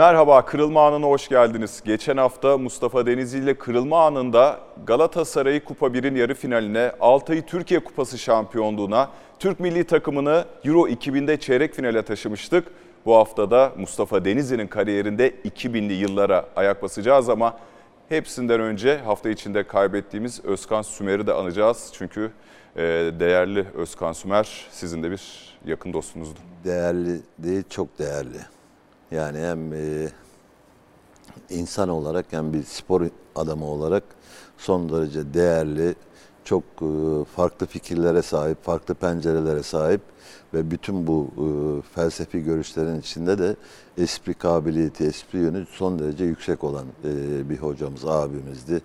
Merhaba, Kırılma Anı'na hoş geldiniz. Geçen hafta Mustafa Denizli ile Kırılma Anı'nda Galatasaray Kupa 1'in yarı finaline, Altay'ı Türkiye Kupası şampiyonluğuna, Türk milli takımını Euro 2000'de çeyrek finale taşımıştık. Bu hafta da Mustafa Denizli'nin kariyerinde 2000'li yıllara ayak basacağız ama hepsinden önce hafta içinde kaybettiğimiz Özkan Sümer'i de anacağız. Çünkü e, değerli Özkan Sümer sizin de bir yakın dostunuzdu. Değerli değil, çok değerli. Yani hem e, insan olarak hem bir spor adamı olarak son derece değerli, çok e, farklı fikirlere sahip, farklı pencerelere sahip ve bütün bu e, felsefi görüşlerin içinde de espri kabiliyeti, espri yönü son derece yüksek olan e, bir hocamız, abimizdi.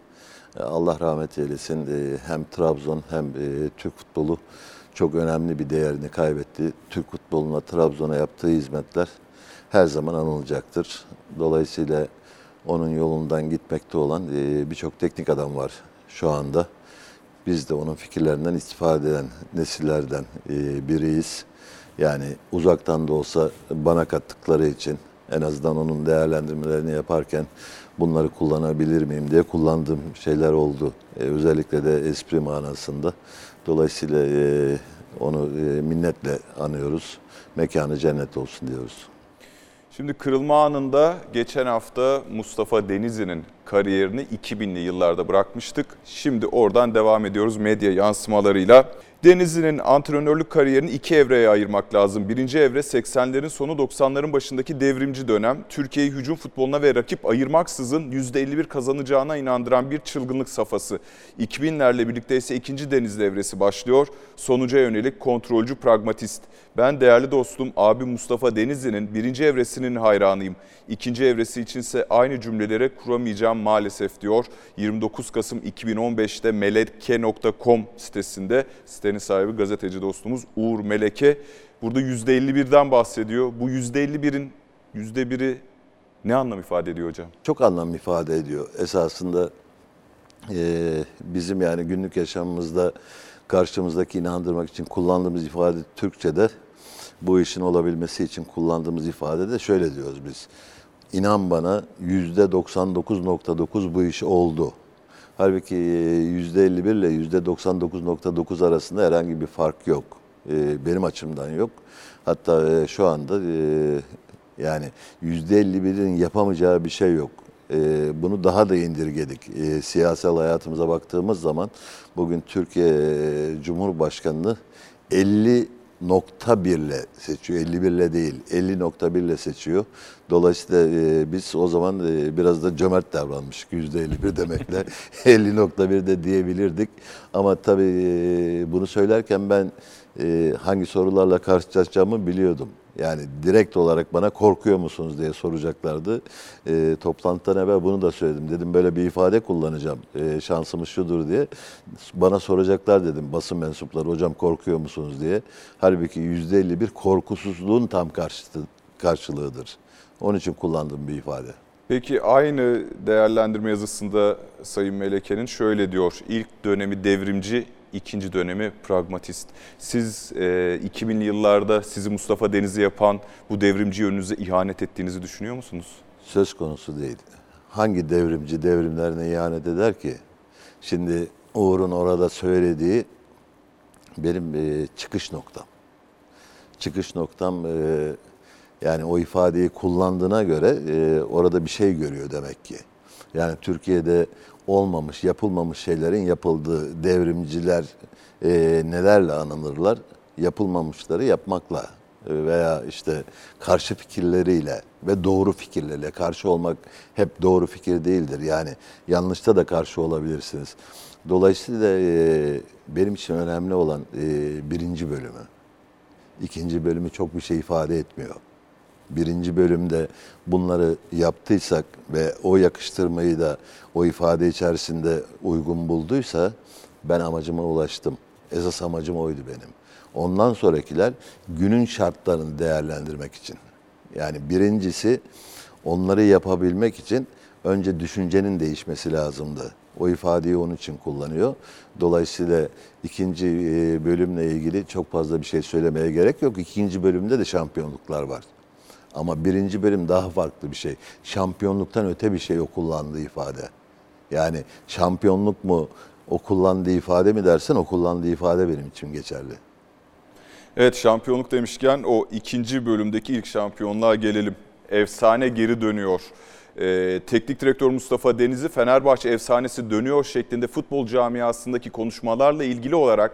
E, Allah rahmet eylesin. E, hem Trabzon hem e, Türk futbolu çok önemli bir değerini kaybetti. Türk futboluna, Trabzon'a yaptığı hizmetler her zaman anılacaktır. Dolayısıyla onun yolundan gitmekte olan e, birçok teknik adam var şu anda. Biz de onun fikirlerinden istifade eden nesillerden e, biriyiz. Yani uzaktan da olsa bana kattıkları için en azından onun değerlendirmelerini yaparken bunları kullanabilir miyim diye kullandığım şeyler oldu. E, özellikle de espri manasında. Dolayısıyla onu minnetle anıyoruz. Mekanı cennet olsun diyoruz. Şimdi kırılma anında geçen hafta Mustafa Denizli'nin kariyerini 2000'li yıllarda bırakmıştık. Şimdi oradan devam ediyoruz medya yansımalarıyla. Denizli'nin antrenörlük kariyerini iki evreye ayırmak lazım. Birinci evre 80'lerin sonu 90'ların başındaki devrimci dönem. Türkiye'yi hücum futboluna ve rakip ayırmaksızın %51 kazanacağına inandıran bir çılgınlık safhası. 2000'lerle birlikte ise ikinci Denizli evresi başlıyor. Sonuca yönelik kontrolcü pragmatist. Ben değerli dostum abi Mustafa Denizli'nin birinci evresinin hayranıyım. İkinci evresi içinse aynı cümlelere kuramayacağım maalesef diyor. 29 Kasım 2015'te meleke.com sitesinde sitenin sahibi gazeteci dostumuz Uğur Meleke. Burada %51'den bahsediyor. Bu %51'in %1'i ne anlam ifade ediyor hocam? Çok anlam ifade ediyor. Esasında e, bizim yani günlük yaşamımızda karşımızdaki inandırmak için kullandığımız ifade Türkçe'de bu işin olabilmesi için kullandığımız ifade de şöyle diyoruz biz. İnan bana %99.9 bu iş oldu. Halbuki %51 ile %99.9 arasında herhangi bir fark yok. E, benim açımdan yok. Hatta e, şu anda e, yani %51'in yapamayacağı bir şey yok. Bunu daha da indirgedik. Siyasal hayatımıza baktığımız zaman bugün Türkiye Cumhurbaşkanı'nı 50 nokta birle seçiyor. 51 ile değil. 50 nokta birle seçiyor. Dolayısıyla e, biz o zaman e, biraz da cömert davranmıştık. %51 demekle 50 nokta de diyebilirdik. Ama tabii e, bunu söylerken ben hangi sorularla karşılaşacağımı biliyordum. Yani direkt olarak bana korkuyor musunuz diye soracaklardı. E, toplantıdan evvel bunu da söyledim. Dedim böyle bir ifade kullanacağım. E, şansımız şudur diye. Bana soracaklar dedim basın mensupları hocam korkuyor musunuz diye. Halbuki %51 korkusuzluğun tam karşıtı, karşılığıdır. Onun için kullandığım bir ifade. Peki aynı değerlendirme yazısında Sayın Meleke'nin şöyle diyor. İlk dönemi devrimci, ikinci dönemi pragmatist. Siz e, 2000'li yıllarda sizi Mustafa Deniz'i yapan bu devrimci yönünüze ihanet ettiğinizi düşünüyor musunuz? Söz konusu değil. Hangi devrimci devrimlerine ihanet eder ki? Şimdi Uğur'un orada söylediği benim e, çıkış noktam. Çıkış noktam e, yani o ifadeyi kullandığına göre e, orada bir şey görüyor demek ki. Yani Türkiye'de olmamış, yapılmamış şeylerin yapıldığı devrimciler e, nelerle anılırlar? Yapılmamışları yapmakla e, veya işte karşı fikirleriyle ve doğru fikirlerle karşı olmak hep doğru fikir değildir. Yani yanlışta da karşı olabilirsiniz. Dolayısıyla e, benim için önemli olan e, birinci bölümü. İkinci bölümü çok bir şey ifade etmiyor birinci bölümde bunları yaptıysak ve o yakıştırmayı da o ifade içerisinde uygun bulduysa ben amacıma ulaştım. Esas amacım oydu benim. Ondan sonrakiler günün şartlarını değerlendirmek için. Yani birincisi onları yapabilmek için önce düşüncenin değişmesi lazımdı. O ifadeyi onun için kullanıyor. Dolayısıyla ikinci bölümle ilgili çok fazla bir şey söylemeye gerek yok. İkinci bölümde de şampiyonluklar var. Ama birinci bölüm daha farklı bir şey. Şampiyonluktan öte bir şey o kullandığı ifade. Yani şampiyonluk mu o kullandığı ifade mi dersen o kullandığı ifade benim için geçerli. Evet şampiyonluk demişken o ikinci bölümdeki ilk şampiyonluğa gelelim. Efsane geri dönüyor. Ee, teknik direktör Mustafa Deniz'i Fenerbahçe efsanesi dönüyor şeklinde futbol camiasındaki konuşmalarla ilgili olarak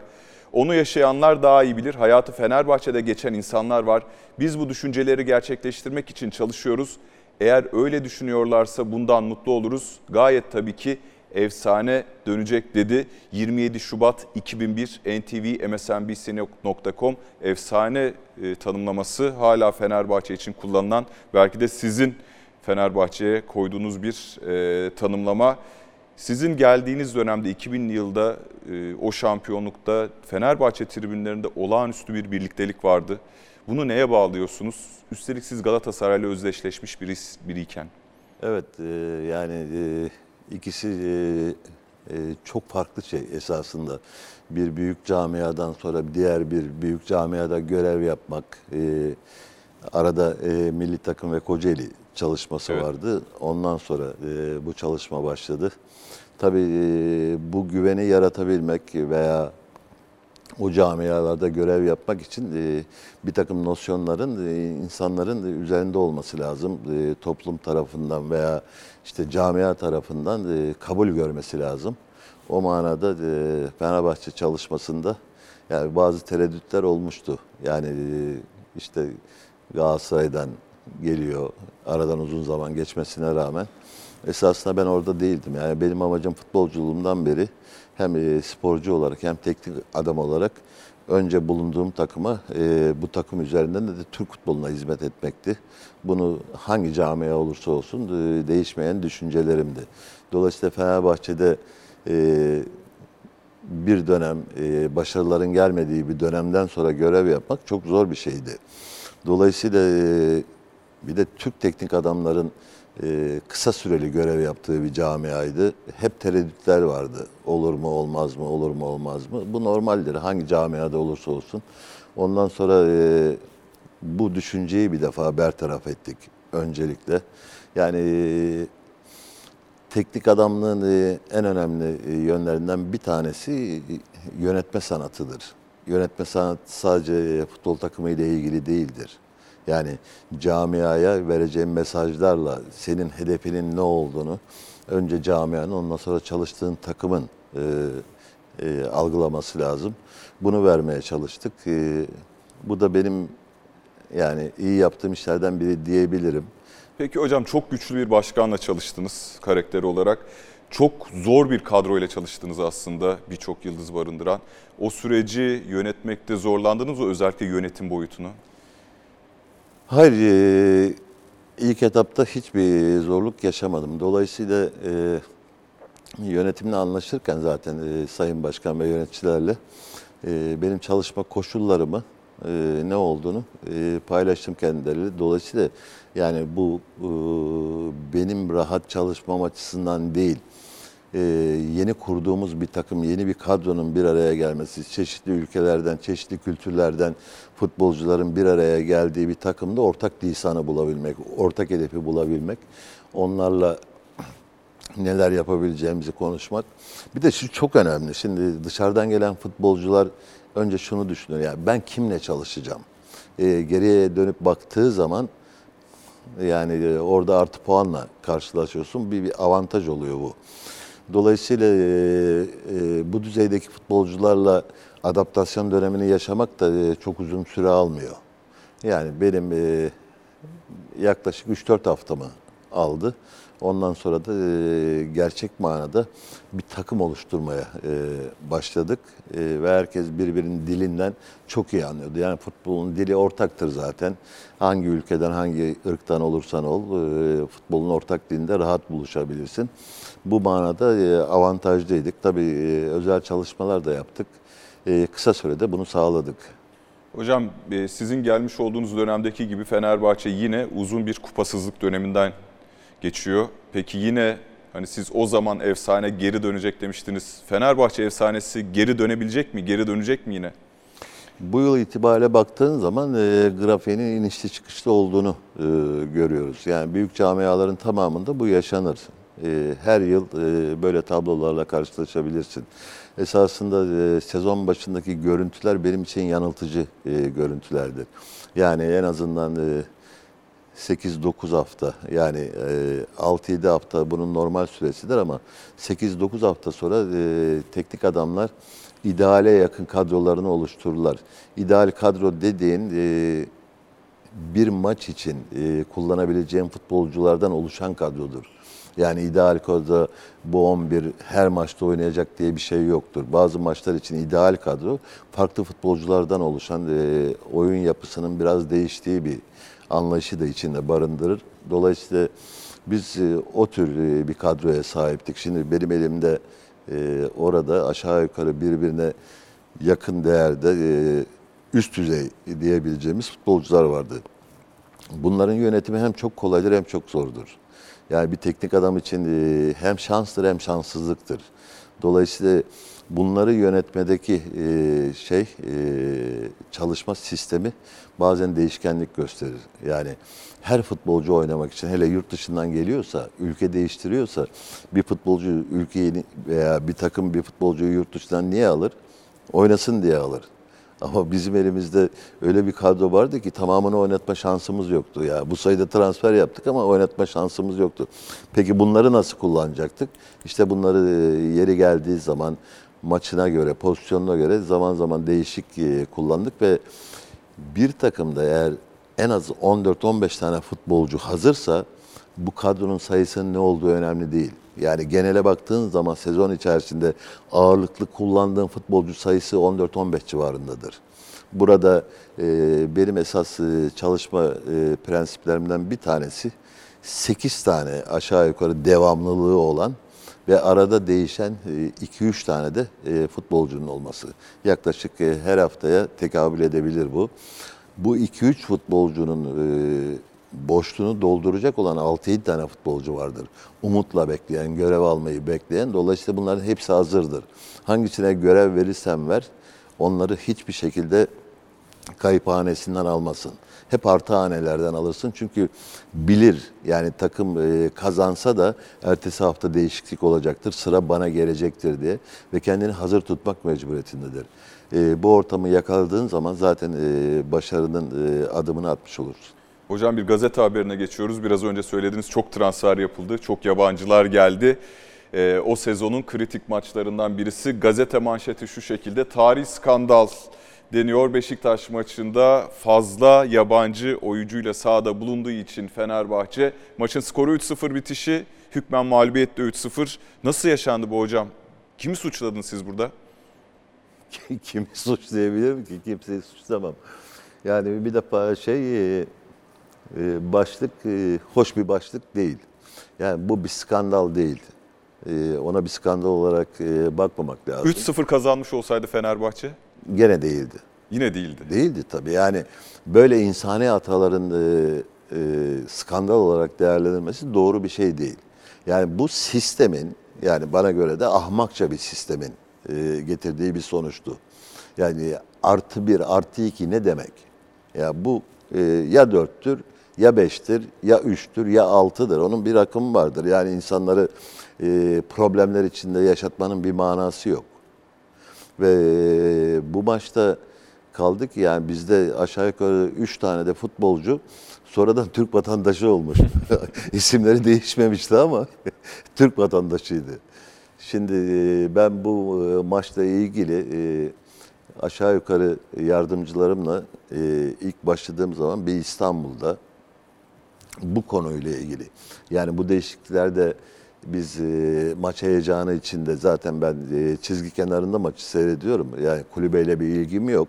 onu yaşayanlar daha iyi bilir. Hayatı Fenerbahçe'de geçen insanlar var. Biz bu düşünceleri gerçekleştirmek için çalışıyoruz. Eğer öyle düşünüyorlarsa bundan mutlu oluruz. Gayet tabii ki efsane dönecek dedi. 27 Şubat 2001 NTV MSNBC.com efsane e, tanımlaması hala Fenerbahçe için kullanılan belki de sizin Fenerbahçe'ye koyduğunuz bir e, tanımlama. Sizin geldiğiniz dönemde 2000'li yılda e, o şampiyonlukta Fenerbahçe tribünlerinde olağanüstü bir birliktelik vardı. Bunu neye bağlıyorsunuz? Üstelik siz Galatasaray'la özdeşleşmiş biri, biriyken. Evet e, yani e, ikisi çok farklı şey esasında. Bir büyük camiadan sonra diğer bir büyük camiada görev yapmak. E, arada e, milli takım ve Kocaeli çalışması Evet. vardı. Ondan sonra e, bu çalışma başladı. Tabii e, bu güveni yaratabilmek veya o camialarda görev yapmak için e, bir takım nosyonların e, insanların üzerinde olması lazım. E, toplum tarafından veya işte camia tarafından e, kabul görmesi lazım. O manada e, Fenerbahçe çalışmasında yani bazı tereddütler olmuştu. Yani e, işte Galatasaray'dan geliyor aradan uzun zaman geçmesine rağmen. Esasında ben orada değildim. Yani benim amacım futbolculuğumdan beri hem e, sporcu olarak hem teknik adam olarak önce bulunduğum takıma e, bu takım üzerinden de, de Türk futboluna hizmet etmekti. Bunu hangi camia olursa olsun e, değişmeyen düşüncelerimdi. Dolayısıyla Fenerbahçe'de bir dönem başarıların gelmediği bir dönemden sonra görev yapmak çok zor bir şeydi. Dolayısıyla bir de Türk teknik adamların kısa süreli görev yaptığı bir camiaydı. Hep tereddütler vardı. Olur mu olmaz mı, olur mu olmaz mı? Bu normaldir hangi camiada olursa olsun. Ondan sonra bu düşünceyi bir defa bertaraf ettik öncelikle. Yani teknik adamlığın en önemli yönlerinden bir tanesi yönetme sanatıdır. Yönetme sanatı sadece futbol takımı ile ilgili değildir. Yani camiaya vereceğin mesajlarla senin hedefinin ne olduğunu önce camianın ondan sonra çalıştığın takımın e, e, algılaması lazım. Bunu vermeye çalıştık. E, bu da benim yani iyi yaptığım işlerden biri diyebilirim. Peki hocam çok güçlü bir başkanla çalıştınız karakter olarak. Çok zor bir kadroyla çalıştınız aslında birçok yıldız barındıran. O süreci yönetmekte zorlandınız mı özellikle yönetim boyutunu? Hayır, e, ilk etapta hiçbir zorluk yaşamadım. Dolayısıyla e, yönetimle anlaşırken zaten e, Sayın Başkan ve yöneticilerle benim çalışma koşullarımı ne olduğunu paylaştım kendileriyle. Dolayısıyla yani bu benim rahat çalışmam açısından değil, e, yeni kurduğumuz bir takım, yeni bir kadronun bir araya gelmesi, çeşitli ülkelerden, çeşitli kültürlerden futbolcuların bir araya geldiği bir takımda ortak lisanı bulabilmek, ortak hedefi bulabilmek, onlarla neler yapabileceğimizi konuşmak. Bir de şu çok önemli. Şimdi dışarıdan gelen futbolcular önce şunu düşünüyor. Yani ben kimle çalışacağım? E, geriye dönüp baktığı zaman yani e, orada artı puanla karşılaşıyorsun. Bir, bir avantaj oluyor bu. Dolayısıyla e, e, bu düzeydeki futbolcularla adaptasyon dönemini yaşamak da e, çok uzun süre almıyor. Yani benim e, yaklaşık 3-4 haftamı aldı. Ondan sonra da e, gerçek manada bir takım oluşturmaya e, başladık. E, ve herkes birbirinin dilinden çok iyi anlıyordu. Yani futbolun dili ortaktır zaten. Hangi ülkeden, hangi ırktan olursan ol, e, futbolun ortak dilinde rahat buluşabilirsin. Bu manada e, avantajlıydık. Tabii e, özel çalışmalar da yaptık. E, kısa sürede bunu sağladık. Hocam e, sizin gelmiş olduğunuz dönemdeki gibi Fenerbahçe yine uzun bir kupasızlık döneminden geçiyor. Peki yine hani siz o zaman efsane geri dönecek demiştiniz. Fenerbahçe efsanesi geri dönebilecek mi? Geri dönecek mi yine? Bu yıl itibariyle baktığın zaman e, grafiğinin inişli çıkışlı olduğunu e, görüyoruz. Yani büyük camiaların tamamında bu yaşanır. E, her yıl e, böyle tablolarla karşılaşabilirsin. Esasında e, sezon başındaki görüntüler benim için yanıltıcı e, görüntülerdir. Yani en azından e, 8-9 hafta yani e, 6-7 hafta bunun normal süresidir ama 8-9 hafta sonra teknik adamlar ideale yakın kadrolarını oluştururlar. İdeal kadro dediğin bir maç için kullanabileceğin futbolculardan oluşan kadrodur. Yani ideal kadro bu 11 her maçta oynayacak diye bir şey yoktur. Bazı maçlar için ideal kadro farklı futbolculardan oluşan e, oyun yapısının biraz değiştiği bir anlayışı da içinde barındırır. Dolayısıyla biz e, o tür e, bir kadroya sahiptik. Şimdi benim elimde e, orada aşağı yukarı birbirine yakın değerde e, üst düzey diyebileceğimiz futbolcular vardı. Bunların yönetimi hem çok kolaydır hem çok zordur. Yani bir teknik adam için e, hem şanstır hem şanssızlıktır. Dolayısıyla bunları yönetmedeki e, şey e, çalışma sistemi bazen değişkenlik gösterir. Yani her futbolcu oynamak için hele yurt dışından geliyorsa, ülke değiştiriyorsa bir futbolcu ülkeyi veya bir takım bir futbolcuyu yurt dışından niye alır? Oynasın diye alır. Ama bizim elimizde öyle bir kadro vardı ki tamamını oynatma şansımız yoktu. Ya bu sayıda transfer yaptık ama oynatma şansımız yoktu. Peki bunları nasıl kullanacaktık? İşte bunları e, yeri geldiği zaman maçına göre, pozisyonuna göre zaman zaman değişik e, kullandık ve bir takımda eğer en az 14-15 tane futbolcu hazırsa bu kadronun sayısının ne olduğu önemli değil. Yani genele baktığın zaman sezon içerisinde ağırlıklı kullandığın futbolcu sayısı 14-15 civarındadır. Burada e, benim esas e, çalışma e, prensiplerimden bir tanesi 8 tane aşağı yukarı devamlılığı olan ve arada değişen 2-3 tane de e, futbolcunun olması. Yaklaşık e, her haftaya tekabül edebilir bu. Bu 2-3 futbolcunun e, boşluğunu dolduracak olan 6-7 tane futbolcu vardır. Umutla bekleyen, görev almayı bekleyen. Dolayısıyla bunların hepsi hazırdır. Hangisine görev verirsen ver, onları hiçbir şekilde kayıphanesinden almasın. Hep artı hanelerden alırsın çünkü bilir yani takım e, kazansa da ertesi hafta değişiklik olacaktır. Sıra bana gelecektir diye ve kendini hazır tutmak mecburiyetindedir. E, bu ortamı yakaladığın zaman zaten e, başarının adımını atmış olursun. Hocam bir gazete haberine geçiyoruz. Biraz önce söylediğiniz çok transfer yapıldı, çok yabancılar geldi. Ee, o sezonun kritik maçlarından birisi gazete manşeti şu şekilde. Tarih skandal deniyor Beşiktaş maçında fazla yabancı oyuncuyla sahada bulunduğu için Fenerbahçe maçın skoru 3-0 bitişi hükmen mağlubiyetle 3-0. Nasıl yaşandı bu hocam? Kimi suçladınız siz burada? Kimi suçlayabilirim ki? Kimseyi suçlamam. Yani bir defa şey e, e, başlık e, hoş bir başlık değil. Yani bu bir skandal değil. Ona bir skandal olarak bakmamak lazım. 3-0 kazanmış olsaydı Fenerbahçe? Gene değildi. Yine değildi. Değildi tabii. Yani böyle insani hataların skandal olarak değerlendirilmesi doğru bir şey değil. Yani bu sistemin yani bana göre de ahmakça bir sistemin getirdiği bir sonuçtu. Yani artı bir, artı iki ne demek? Ya bu ya dörttür ya beştir, ya üçtür, ya altıdır. Onun bir rakımı vardır. Yani insanları e, problemler içinde yaşatmanın bir manası yok. Ve e, bu maçta kaldık yani bizde aşağı yukarı üç tane de futbolcu sonradan Türk vatandaşı olmuş. İsimleri değişmemişti ama Türk vatandaşıydı. Şimdi e, ben bu e, maçla ilgili e, aşağı yukarı yardımcılarımla ilk başladığım zaman bir İstanbul'da bu konuyla ilgili. Yani bu değişikliklerde biz e, maç heyecanı içinde zaten ben e, çizgi kenarında maçı seyrediyorum. Yani kulübeyle bir ilgim yok.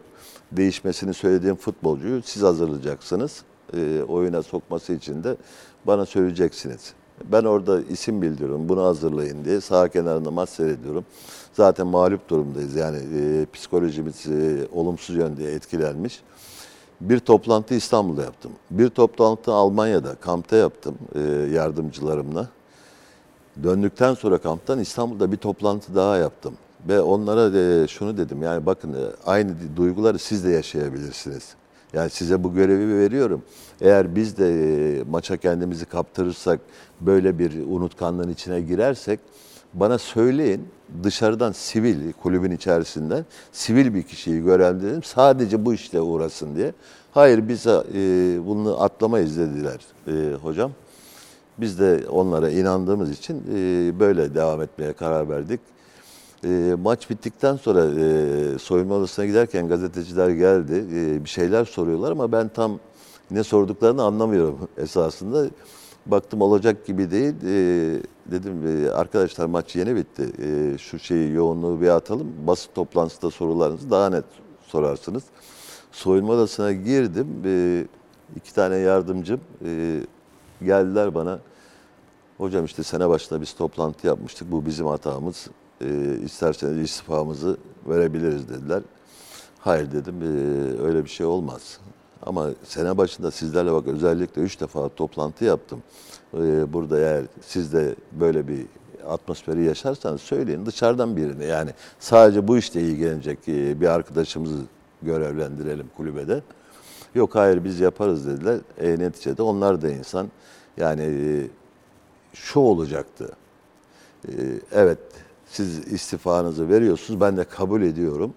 Değişmesini söylediğim futbolcuyu siz hazırlayacaksınız. E, oyuna sokması için de bana söyleyeceksiniz. Ben orada isim bildiriyorum, bunu hazırlayın diye sağ kenarında maç seyrediyorum. Zaten mağlup durumdayız yani e, psikolojimiz e, olumsuz yönde etkilenmiş. Bir toplantı İstanbul'da yaptım. Bir toplantı Almanya'da, kampta yaptım e, yardımcılarımla. Döndükten sonra kamptan İstanbul'da bir toplantı daha yaptım. Ve onlara de şunu dedim yani bakın e, aynı duyguları siz de yaşayabilirsiniz. Yani size bu görevi veriyorum. Eğer biz de e, maça kendimizi kaptırırsak, böyle bir unutkanlığın içine girersek bana söyleyin dışarıdan sivil, kulübün içerisinden sivil bir kişiyi görevlendirelim sadece bu işle uğrasın diye. Hayır biz e, bunu atlamayız dediler e, hocam. Biz de onlara inandığımız için e, böyle devam etmeye karar verdik. E, maç bittikten sonra e, soyunma odasına giderken gazeteciler geldi. E, bir şeyler soruyorlar ama ben tam ne sorduklarını anlamıyorum esasında. Baktım olacak gibi değil. E, dedim e, arkadaşlar maç yeni bitti. E, şu şeyi yoğunluğu bir atalım. Basın toplantısında sorularınızı daha net sorarsınız. Soyunma odasına girdim. E, iki tane yardımcım geldiler bana. Hocam işte sene başında biz toplantı yapmıştık. Bu bizim hatamız. E, isterseniz istifamızı verebiliriz dediler. Hayır dedim öyle bir şey olmaz. Ama sene başında sizlerle bak özellikle üç defa toplantı yaptım. E, burada eğer siz de böyle bir atmosferi yaşarsanız söyleyin dışarıdan birini yani sadece bu işte ilgilenecek e, bir arkadaşımızı görevlendirelim kulübede. Yok hayır biz yaparız dediler. E, neticede onlar da insan. Yani e, şu olacaktı. E, evet siz istifanızı veriyorsunuz ben de kabul ediyorum.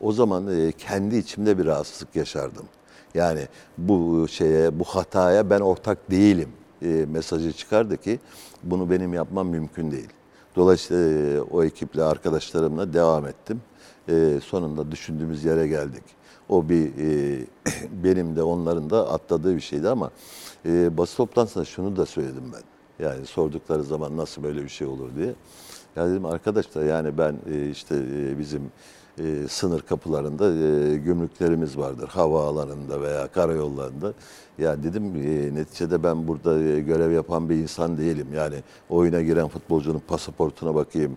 O zaman e, kendi içimde bir rahatsızlık yaşardım. Yani bu şeye, bu hataya ben ortak değilim e, mesajı çıkardı ki bunu benim yapmam mümkün değil. Dolayısıyla e, o ekiple arkadaşlarımla devam ettim. E, sonunda düşündüğümüz yere geldik. O bir e, benim de onların da atladığı bir şeydi ama e, basın toplantısında şunu da söyledim ben. Yani sordukları zaman nasıl böyle bir şey olur diye. Ya dedim arkadaşlar yani ben e, işte e, bizim e, sınır kapılarında e, gümrüklerimiz vardır. Havaalanında veya karayollarında. Ya dedim e, neticede ben burada e, görev yapan bir insan değilim. Yani oyuna giren futbolcunun pasaportuna bakayım.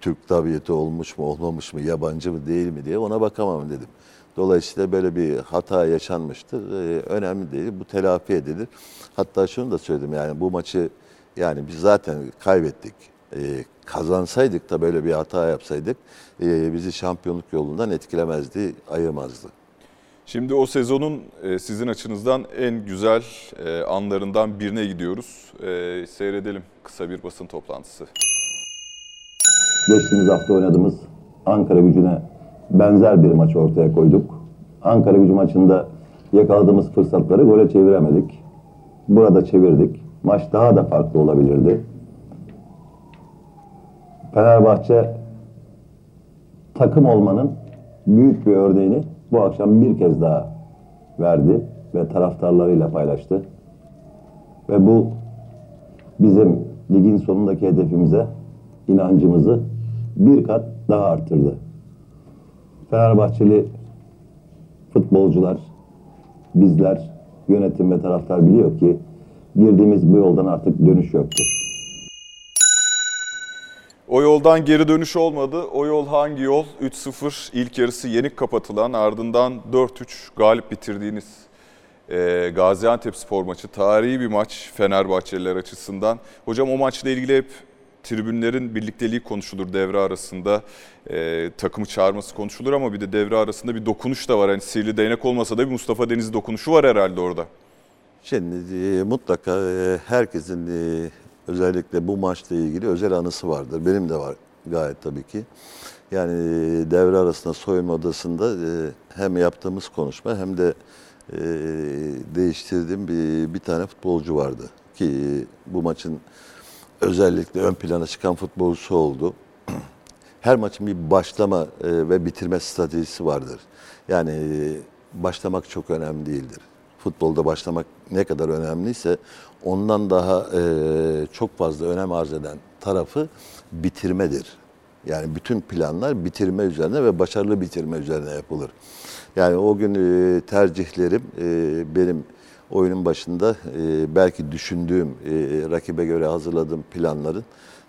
Türk tabiyeti olmuş mu olmamış mı yabancı mı değil mi diye ona bakamam dedim. Dolayısıyla böyle bir hata yaşanmıştır. Ee, önemli değil. Bu telafi edilir. Hatta şunu da söyledim yani bu maçı yani biz zaten kaybettik. Ee, kazansaydık da böyle bir hata yapsaydık e, bizi şampiyonluk yolundan etkilemezdi, ayırmazdı. Şimdi o sezonun e, sizin açınızdan en güzel e, anlarından birine gidiyoruz. E, seyredelim kısa bir basın toplantısı. Geçtiğimiz hafta oynadığımız Ankara gücüne benzer bir maç ortaya koyduk. Ankara gücü maçında yakaladığımız fırsatları gole çeviremedik. Burada çevirdik. Maç daha da farklı olabilirdi. Fenerbahçe takım olmanın büyük bir örneğini bu akşam bir kez daha verdi ve taraftarlarıyla paylaştı. Ve bu bizim ligin sonundaki hedefimize inancımızı bir kat daha arttırdı. Fenerbahçeli futbolcular, bizler, yönetim ve taraftar biliyor ki girdiğimiz bu yoldan artık dönüş yoktur. O yoldan geri dönüş olmadı. O yol hangi yol? 3-0 ilk yarısı yenik kapatılan ardından 4-3 galip bitirdiğiniz e, Gaziantep spor maçı. Tarihi bir maç Fenerbahçeliler açısından. Hocam o maçla ilgili hep tribünlerin birlikteliği konuşulur devre arasında. E, takımı çağırması konuşulur ama bir de devre arasında bir dokunuş da var. Hani sihirli değnek olmasa da bir Mustafa Denizli dokunuşu var herhalde orada. Şimdi e, mutlaka e, herkesin e, özellikle bu maçla ilgili özel anısı vardır. Benim de var gayet tabii ki. Yani e, devre arasında soyunma odasında e, hem yaptığımız konuşma hem de e, değiştirdiğim bir, bir tane futbolcu vardı. Ki bu maçın özellikle ön plana çıkan futbolcusu oldu. Her maçın bir başlama ve bitirme stratejisi vardır. Yani başlamak çok önemli değildir. Futbolda başlamak ne kadar önemliyse ondan daha e, çok fazla önem arz eden tarafı bitirmedir. Yani bütün planlar bitirme üzerine ve başarılı bitirme üzerine yapılır. Yani o gün e, tercihlerim e, benim oyunun başında e, belki düşündüğüm, e, rakibe göre hazırladığım planların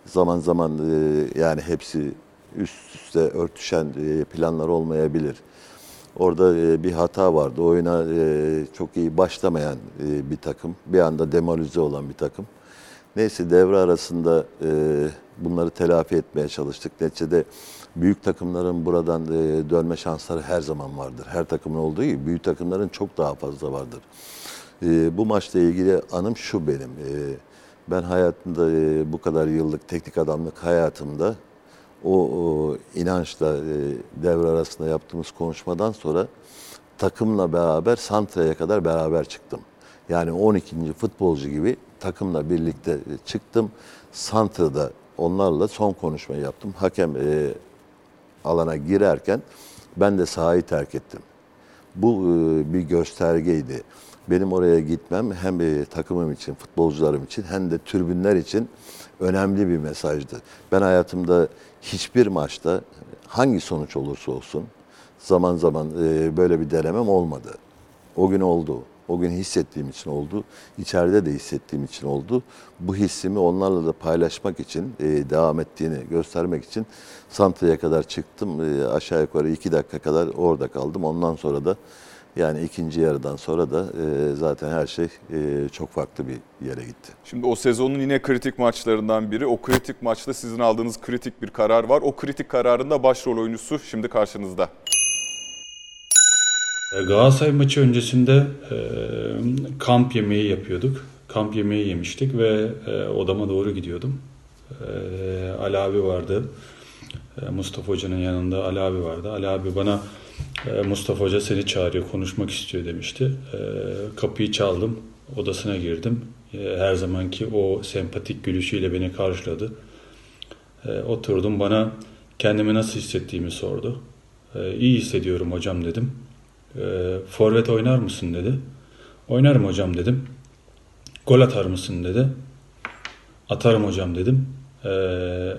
zaman zaman e, yani hepsi üst üste örtüşen e, planlar olmayabilir. Orada e, bir hata vardı. Oyuna e, çok iyi başlamayan e, bir takım. Bir anda demoralize olan bir takım. Neyse devre arasında bunları telafi etmeye çalıştık. Neticede büyük takımların buradan dönme şansları her zaman vardır. Her takımın olduğu gibi büyük takımların çok daha fazla vardır. Bu maçla ilgili anım şu benim. Ben hayatımda bu kadar yıllık teknik adamlık hayatımda o, o inançla e, devre arasında yaptığımız konuşmadan sonra takımla beraber Santra'ya kadar beraber çıktım. Yani 12. futbolcu gibi takımla birlikte e, çıktım. Santra'da onlarla son konuşmayı yaptım. Hakem e, alana girerken ben de sahayı terk ettim. Bu e, bir göstergeydi. Benim oraya gitmem hem e, takımım için, futbolcularım için hem de tribünler için önemli bir mesajdı. Ben hayatımda hiçbir maçta hangi sonuç olursa olsun zaman zaman e, böyle bir denemem olmadı. O gün oldu. O gün hissettiğim için oldu. İçeride de hissettiğim için oldu. Bu hissimi onlarla da paylaşmak için, e, devam ettiğini göstermek için Santra'ya kadar çıktım. E, aşağı yukarı iki dakika kadar orada kaldım. Ondan sonra da yani ikinci yarıdan sonra da e, zaten her şey e, çok farklı bir yere gitti. Şimdi o sezonun yine kritik maçlarından biri. O kritik maçta sizin aldığınız kritik bir karar var. O kritik kararın da başrol oyuncusu şimdi karşınızda. E, Galatasaray maçı öncesinde e, kamp yemeği yapıyorduk. Kamp yemeği yemiştik ve e, odama doğru gidiyordum. E, Ali abi vardı. E, Mustafa Hoca'nın yanında Ali abi vardı. Ali abi bana Mustafa Hoca seni çağırıyor, konuşmak istiyor demişti. E, kapıyı çaldım, odasına girdim. E, her zamanki o sempatik gülüşüyle beni karşıladı. Oturdum bana kendimi nasıl hissettiğimi sordu. İyi hissediyorum hocam dedim. Forvet oynar mısın dedi. Oynarım hocam dedim. Gol atar mısın dedi. Atarım hocam dedim.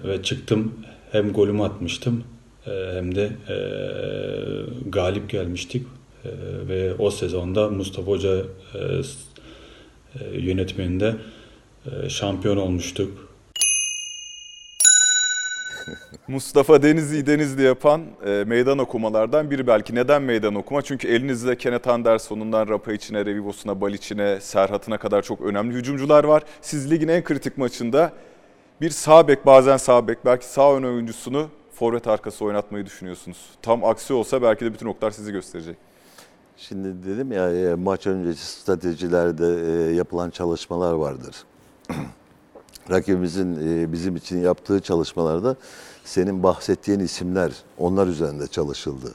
Ve çıktım hem golümü atmıştım hem de e, galip gelmiştik. E, ve o sezonda Mustafa Hoca e, e, yönetmeninde e, şampiyon olmuştuk. Mustafa Denizli'yi Denizli yapan e, meydan okumalardan biri belki. Neden meydan okuma? Çünkü elinizde Kenneth Anderson'undan Rapa içine, Revivos'una, Baliç'ine, Serhat'ına kadar çok önemli hücumcular var. Siz ligin en kritik maçında bir sağ bek, bazen sağ bek, belki sağ ön oyuncusunu forvet arkası oynatmayı düşünüyorsunuz. Tam aksi olsa belki de bütün oklar sizi gösterecek. Şimdi dedim ya e, maç öncesi stratejilerde e, yapılan çalışmalar vardır. Rakibimizin e, bizim için yaptığı çalışmalarda senin bahsettiğin isimler onlar üzerinde çalışıldı.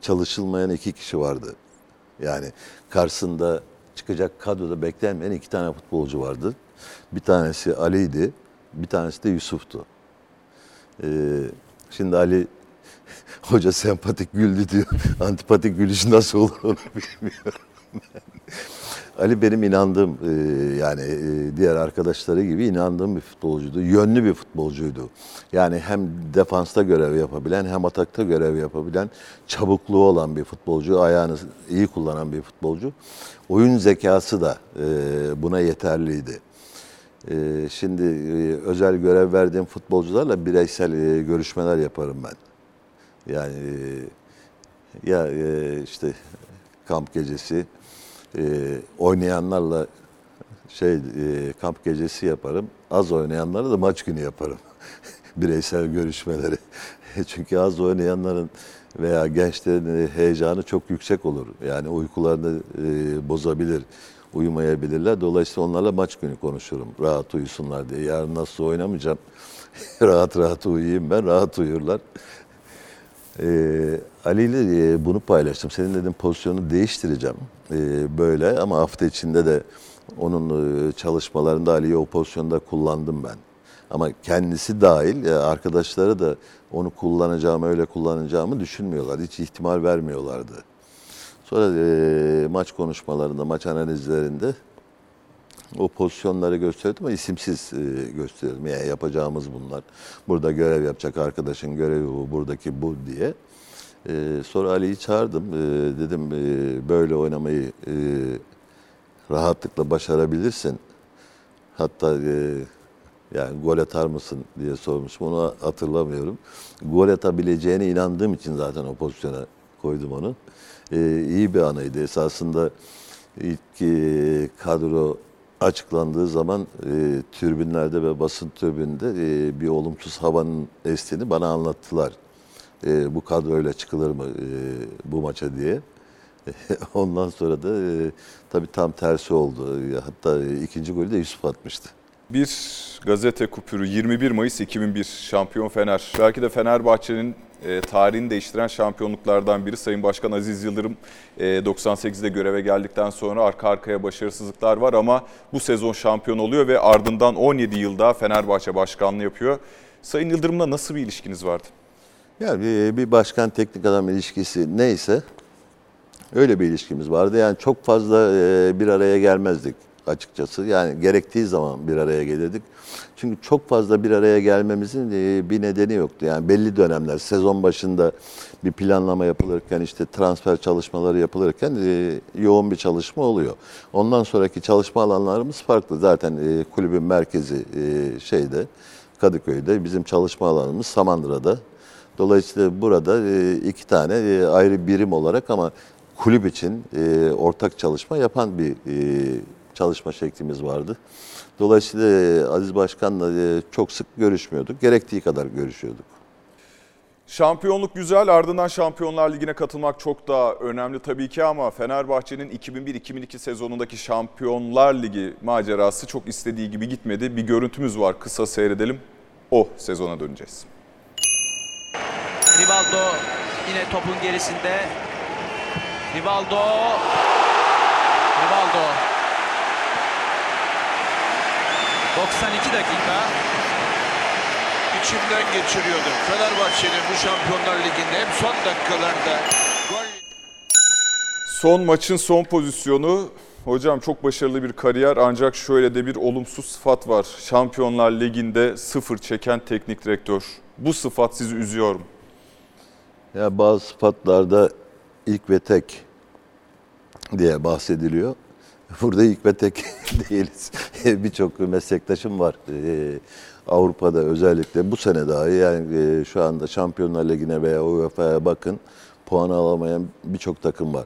Çalışılmayan iki kişi vardı. Yani karşısında çıkacak kadroda beklenmeyen iki tane futbolcu vardı. Bir tanesi Ali'ydi, bir tanesi de Yusuf'tu. Ee, şimdi Ali hoca sempatik güldü diyor. Antipatik gülüş nasıl olur onu bilmiyorum. Ali benim inandığım e, yani e, diğer arkadaşları gibi inandığım bir futbolcuydu. Yönlü bir futbolcuydu. Yani hem defansta görev yapabilen hem atakta görev yapabilen çabukluğu olan bir futbolcu. Ayağını iyi kullanan bir futbolcu. Oyun zekası da e, buna yeterliydi. E, şimdi e, özel görev verdiğim futbolcularla bireysel e, görüşmeler yaparım ben. Yani e, ya işte kamp gecesi oynayanlarla şey kamp gecesi yaparım. Az oynayanlara da maç günü yaparım. Bireysel görüşmeleri. Çünkü az oynayanların veya gençlerin heyecanı çok yüksek olur. Yani uykularını bozabilir, uyumayabilirler. Dolayısıyla onlarla maç günü konuşurum. Rahat uyusunlar diye. Yarın nasıl oynamayacağım. rahat rahat uyuyayım ben. Rahat uyurlar. Ee, Ali ile e, bunu paylaştım. Senin dedim pozisyonu değiştireceğim Ee, böyle ama hafta içinde de onun e, çalışmalarında Ali'yi o pozisyonda kullandım ben. Ama kendisi dahil e, arkadaşları da onu kullanacağımı öyle kullanacağımı düşünmüyorlar. Hiç ihtimal vermiyorlardı. Sonra e, maç konuşmalarında, maç analizlerinde o pozisyonları gösterdim ama isimsiz e, gösterdim. Yani yapacağımız bunlar. Burada görev yapacak arkadaşın görevi bu, buradaki bu diye. E, sonra Ali'yi çağırdım. E, dedim e, böyle oynamayı e, rahatlıkla başarabilirsin. Hatta e, yani gol atar mısın diye sormuşum. Onu hatırlamıyorum. Gol atabileceğine inandığım için zaten o pozisyona koydum onu. E, iyi bir anıydı. Esasında ilk e, kadro açıklandığı zaman e, türbinlerde ve basın tribünde e, bir olumsuz havanın estiğini bana anlattılar. E, bu kadroyla çıkılır mı e, bu maça diye. Ondan sonra da e, tabii tam tersi oldu. Hatta e, ikinci golü de Yusuf atmıştı. Bir gazete kupürü 21 Mayıs 2001 şampiyon Fener. Belki de Fenerbahçe'nin e, tarihini değiştiren şampiyonluklardan biri. Sayın Başkan Aziz Yıldırım e, 98'de göreve geldikten sonra arka arkaya başarısızlıklar var ama bu sezon şampiyon oluyor ve ardından 17 yıl daha Fenerbahçe başkanlığı yapıyor. Sayın Yıldırım'la nasıl bir ilişkiniz vardı? Yani bir, bir başkan teknik adam ilişkisi neyse öyle bir ilişkimiz vardı. Yani çok fazla e, bir araya gelmezdik açıkçası. Yani gerektiği zaman bir araya gelirdik. Çünkü çok fazla bir araya gelmemizin e, bir nedeni yoktu. Yani belli dönemler sezon başında bir planlama yapılırken işte transfer çalışmaları yapılırken e, yoğun bir çalışma oluyor. Ondan sonraki çalışma alanlarımız farklı. Zaten e, kulübün merkezi şeyde Kadıköy'de bizim çalışma alanımız Samandıra'da. Dolayısıyla burada iki tane ayrı birim olarak ama kulüp için ortak çalışma yapan bir çalışma şeklimiz vardı. Dolayısıyla e, Aziz Başkan'la e, çok sık görüşmüyorduk. Gerektiği kadar görüşüyorduk. Şampiyonluk güzel ardından Şampiyonlar Ligi'ne katılmak çok daha önemli tabii ki ama Fenerbahçe'nin 2001-2002 sezonundaki Şampiyonlar Ligi macerası çok istediği gibi gitmedi. Bir görüntümüz var kısa seyredelim. O sezona döneceğiz. Rivaldo yine topun gerisinde. Rivaldo. Rivaldo. 92 dakika. içimden geçiriyordum. Fenerbahçe'nin bu Şampiyonlar Ligi'nde hep son dakikalarda gol Son maçın son pozisyonu. Hocam çok başarılı bir kariyer ancak şöyle de bir olumsuz sıfat var. Şampiyonlar Ligi'nde sıfır çeken teknik direktör. Bu sıfat sizi üzüyor mu? Ya bazı sıfatlarda ilk ve tek diye bahsediliyor. Burada ilk ve tek değiliz. Birçok meslektaşım var. Ee, Avrupa'da özellikle bu sene dahi yani e, şu anda Şampiyonlar Ligi'ne veya UEFA'ya bakın puan alamayan birçok takım var.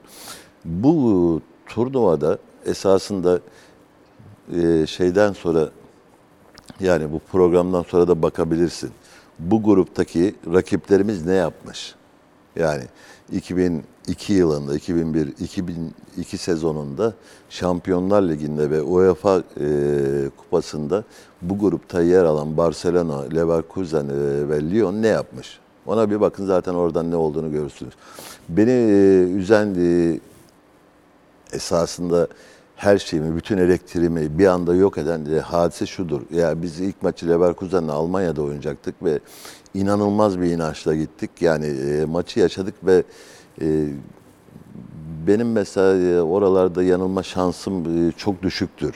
Bu turnuvada esasında e, şeyden sonra yani bu programdan sonra da bakabilirsin. Bu gruptaki rakiplerimiz ne yapmış? Yani 2002 yılında, 2001, 2002 sezonunda Şampiyonlar Ligi'nde ve UEFA e, Kupası'nda bu grupta yer alan Barcelona, Leverkusen e, ve Lyon ne yapmış? Ona bir bakın zaten oradan ne olduğunu görürsünüz. Beni e, üzen e, esasında her şeyimi, bütün elektriğimi bir anda yok eden e, hadise şudur. Ya biz ilk maçı Leverkusen'le Almanya'da oynayacaktık ve inanılmaz bir inançla gittik. Yani e, maçı yaşadık ve e, benim mesela e, oralarda yanılma şansım e, çok düşüktür.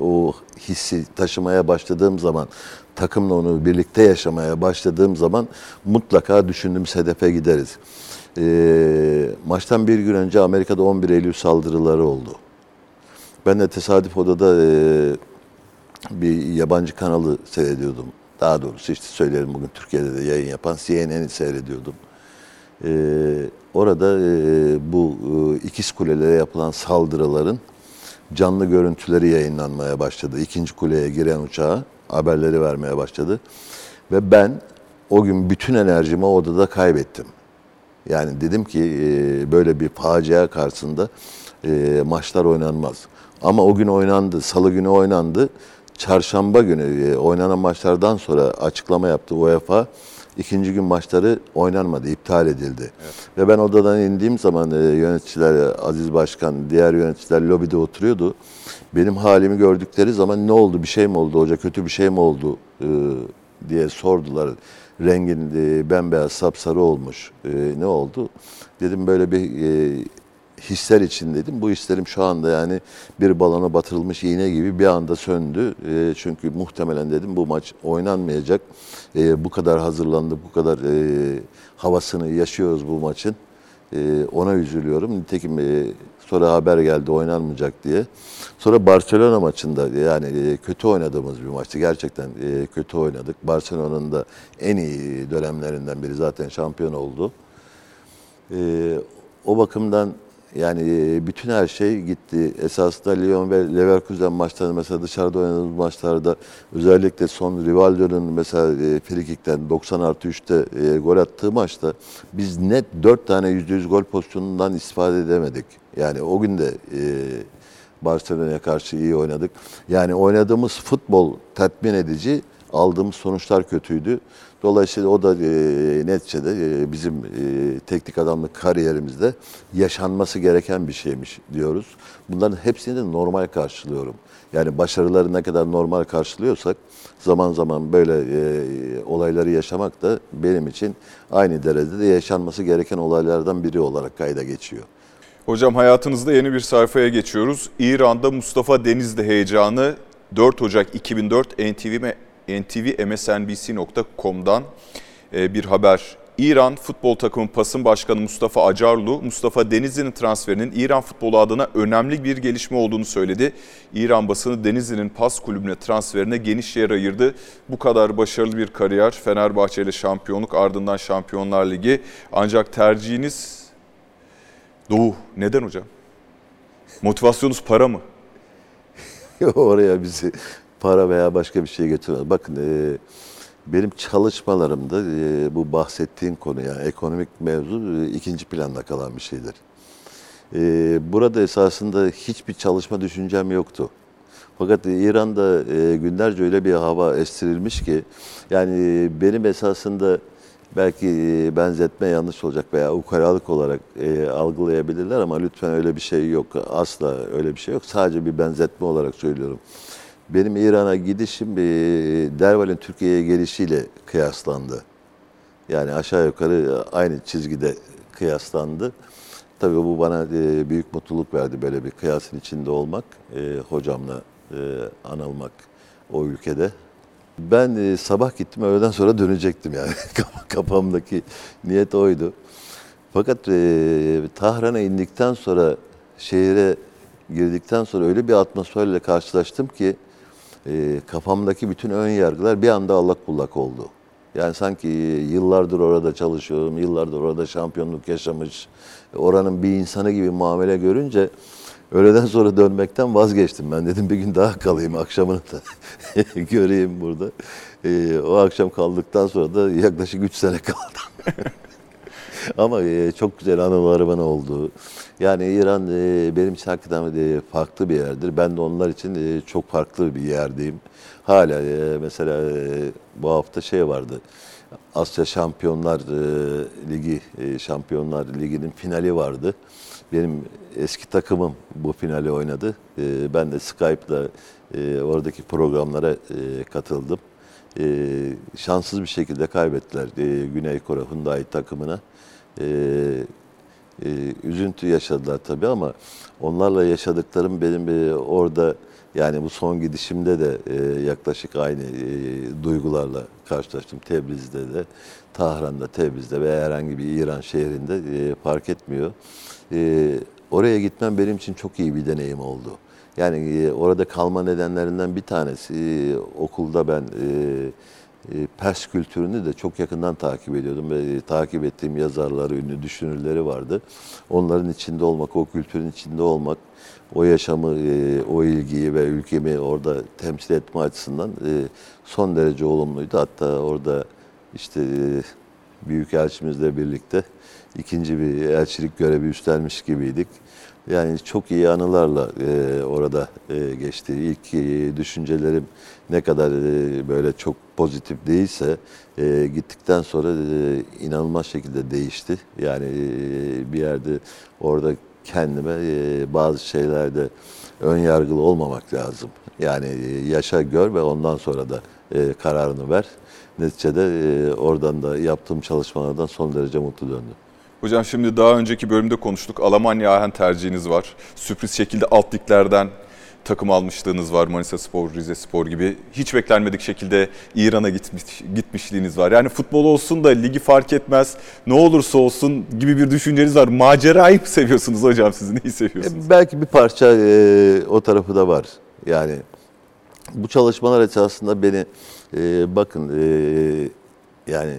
O hissi taşımaya başladığım zaman, takımla onu birlikte yaşamaya başladığım zaman mutlaka düşündüğümüz hedefe gideriz. E, maçtan bir gün önce Amerika'da 11 Eylül saldırıları oldu. Ben de tesadüf odada e, bir yabancı kanalı seyrediyordum. Daha doğrusu işte söylerim bugün Türkiye'de de yayın yapan CNN'i seyrediyordum. E, orada e, bu e, ikiz kulelere yapılan saldırıların canlı görüntüleri yayınlanmaya başladı. İkinci kuleye giren uçağa haberleri vermeye başladı. Ve ben o gün bütün enerjimi odada kaybettim. Yani dedim ki e, böyle bir facia karşısında maçlar oynanmaz. Ama o gün oynandı, salı günü oynandı. Çarşamba günü oynanan maçlardan sonra açıklama yaptı UEFA. İkinci gün maçları oynanmadı, iptal edildi. Ve ben odadan indiğim zaman e, yöneticiler, Aziz Başkan, diğer yöneticiler lobide oturuyordu. Benim halimi gördükleri zaman ne oldu, bir şey mi oldu, hoca kötü bir şey mi oldu e, diye sordular. Rengin e, bembeyaz, sapsarı olmuş. E, ne oldu? Dedim böyle bir e, hisler için dedim. Bu hislerim şu anda yani bir balona batırılmış iğne gibi bir anda söndü. E, çünkü muhtemelen dedim bu maç oynanmayacak. E, bu kadar hazırlandı, bu kadar e, havasını yaşıyoruz bu maçın. E, ona üzülüyorum. Nitekim e, sonra haber geldi oynanmayacak diye. Sonra Barcelona maçında yani e, kötü oynadığımız bir maçtı. Gerçekten e, kötü oynadık. Barcelona'nın da en iyi dönemlerinden biri zaten şampiyon oldu. E, o bakımdan Yani e, bütün her şey gitti. Esasında Lyon ve Leverkusen maçlarında mesela dışarıda oynadığımız maçlarda özellikle son Rivaldo'nun mesela e, frikikten 90 artı 3'te e, gol attığı maçta biz net 4 tane %100 gol pozisyonundan istifade edemedik. Yani o gün de Barcelona'ya karşı iyi oynadık. Yani oynadığımız futbol tatmin edici, aldığımız sonuçlar kötüydü. Dolayısıyla o da e, neticede e, bizim e, teknik adamlık kariyerimizde yaşanması gereken bir şeymiş diyoruz. Bunların hepsini de normal karşılıyorum. Yani başarıları ne kadar normal karşılıyorsak zaman zaman böyle e, olayları yaşamak da benim için aynı derecede yaşanması gereken olaylardan biri olarak kayda geçiyor. Hocam hayatınızda yeni bir sayfaya geçiyoruz. İran'da Mustafa Denizli heyecanı 4 Ocak 2004 NTV, NTV MSNBC.com'dan e, bir haber. İran futbol takımı PAS'ın başkanı Mustafa Acarlu, Mustafa Denizli'nin transferinin İran futbolu adına önemli bir gelişme olduğunu söyledi. İran basını Denizli'nin PAS kulübüne transferine geniş yer ayırdı. Bu kadar başarılı bir kariyer, Fenerbahçe ile şampiyonluk ardından Şampiyonlar Ligi. Ancak tercihiniz Doğu. Neden hocam? Motivasyonunuz para mı? Oraya bizi para veya başka bir şey götürmez. Bakın e, benim çalışmalarımda e, bu bahsettiğim konu yani ekonomik mevzu e, ikinci planda kalan bir şeydir. E, burada esasında hiçbir çalışma düşüncem yoktu. Fakat İran'da e, günlerce öyle bir hava estirilmiş ki yani benim esasında belki e, benzetme yanlış olacak veya ukalalık olarak e, algılayabilirler ama lütfen öyle bir şey yok. Asla öyle bir şey yok. Sadece bir benzetme olarak söylüyorum. Benim İran'a gidişim e, Derval'in Türkiye'ye gelişiyle kıyaslandı. Yani aşağı yukarı aynı çizgide kıyaslandı. Tabii bu bana e, büyük mutluluk verdi böyle bir kıyasın içinde olmak, e, hocamla e, anılmak o ülkede. Ben e, sabah gittim, öğleden sonra dönecektim yani. Kafamdaki niyet oydu. Fakat e, Tahran'a indikten sonra, şehire girdikten sonra öyle bir atmosferle karşılaştım ki e, kafamdaki bütün ön yargılar bir anda allak bullak oldu. Yani sanki yıllardır orada çalışıyorum, yıllardır orada şampiyonluk yaşamış, oranın bir insanı gibi muamele görünce öğleden sonra dönmekten vazgeçtim. Ben dedim bir gün daha kalayım, akşamını da göreyim burada. E, o akşam kaldıktan sonra da yaklaşık 3 sene kaldım. Ama e, çok güzel anılarımın olduğu. Yani İran e, benim için hakikaten e, farklı bir yerdir. Ben de onlar için e, çok farklı bir yerdeyim. Hala e, mesela e, bu hafta şey vardı. Asya Şampiyonlar e, Ligi, e, Şampiyonlar Ligi'nin finali vardı. Benim eski takımım bu finali oynadı. E, ben de Skype'da e, oradaki programlara e, katıldım. E, şanssız bir şekilde kaybettiler e, Güney Kore Hyundai takımına. E, e, üzüntü yaşadılar tabii ama onlarla yaşadıklarım benim e, orada yani bu son gidişimde de e, yaklaşık aynı e, duygularla karşılaştım. Tebriz'de de, Tahran'da, Tebriz'de veya herhangi bir İran şehrinde e, fark etmiyor. E, oraya gitmem benim için çok iyi bir deneyim oldu. Yani e, orada kalma nedenlerinden bir tanesi e, okulda ben e, Pers kültürünü de çok yakından takip ediyordum ve e, takip ettiğim yazarları, ünlü düşünürleri vardı. Onların içinde olmak, o kültürün içinde olmak, o yaşamı, e, o ilgiyi ve ülkemi orada temsil etme açısından son derece olumluydu. Hatta orada işte büyük elçimizle birlikte ikinci bir elçilik görevi üstlenmiş gibiydik. Yani çok iyi anılarla e, orada e, geçti. İlk e, düşüncelerim ne kadar e, böyle çok pozitif değilse e, gittikten sonra e, inanılmaz şekilde değişti. Yani e, bir yerde orada kendime e, bazı şeylerde ön yargılı olmamak lazım. Yani e, yaşa gör ve ondan sonra da e, kararını ver. Neticede e, oradan da yaptığım çalışmalardan son derece mutlu döndüm. Hocam şimdi daha önceki bölümde konuştuk. Almanya Ahen tercihiniz var. Sürpriz şekilde alt liglerden takım almışlığınız var. Manisa Spor, Rize Spor gibi. Hiç beklenmedik şekilde İran'a gitmiş, gitmişliğiniz var. Yani futbol olsun da ligi fark etmez. Ne olursa olsun gibi bir düşünceniz var. Macerayı mı seviyorsunuz hocam siz? Neyi seviyorsunuz? E, belki bir parça e, o tarafı da var. Yani bu çalışmalar esasında beni e, bakın e, yani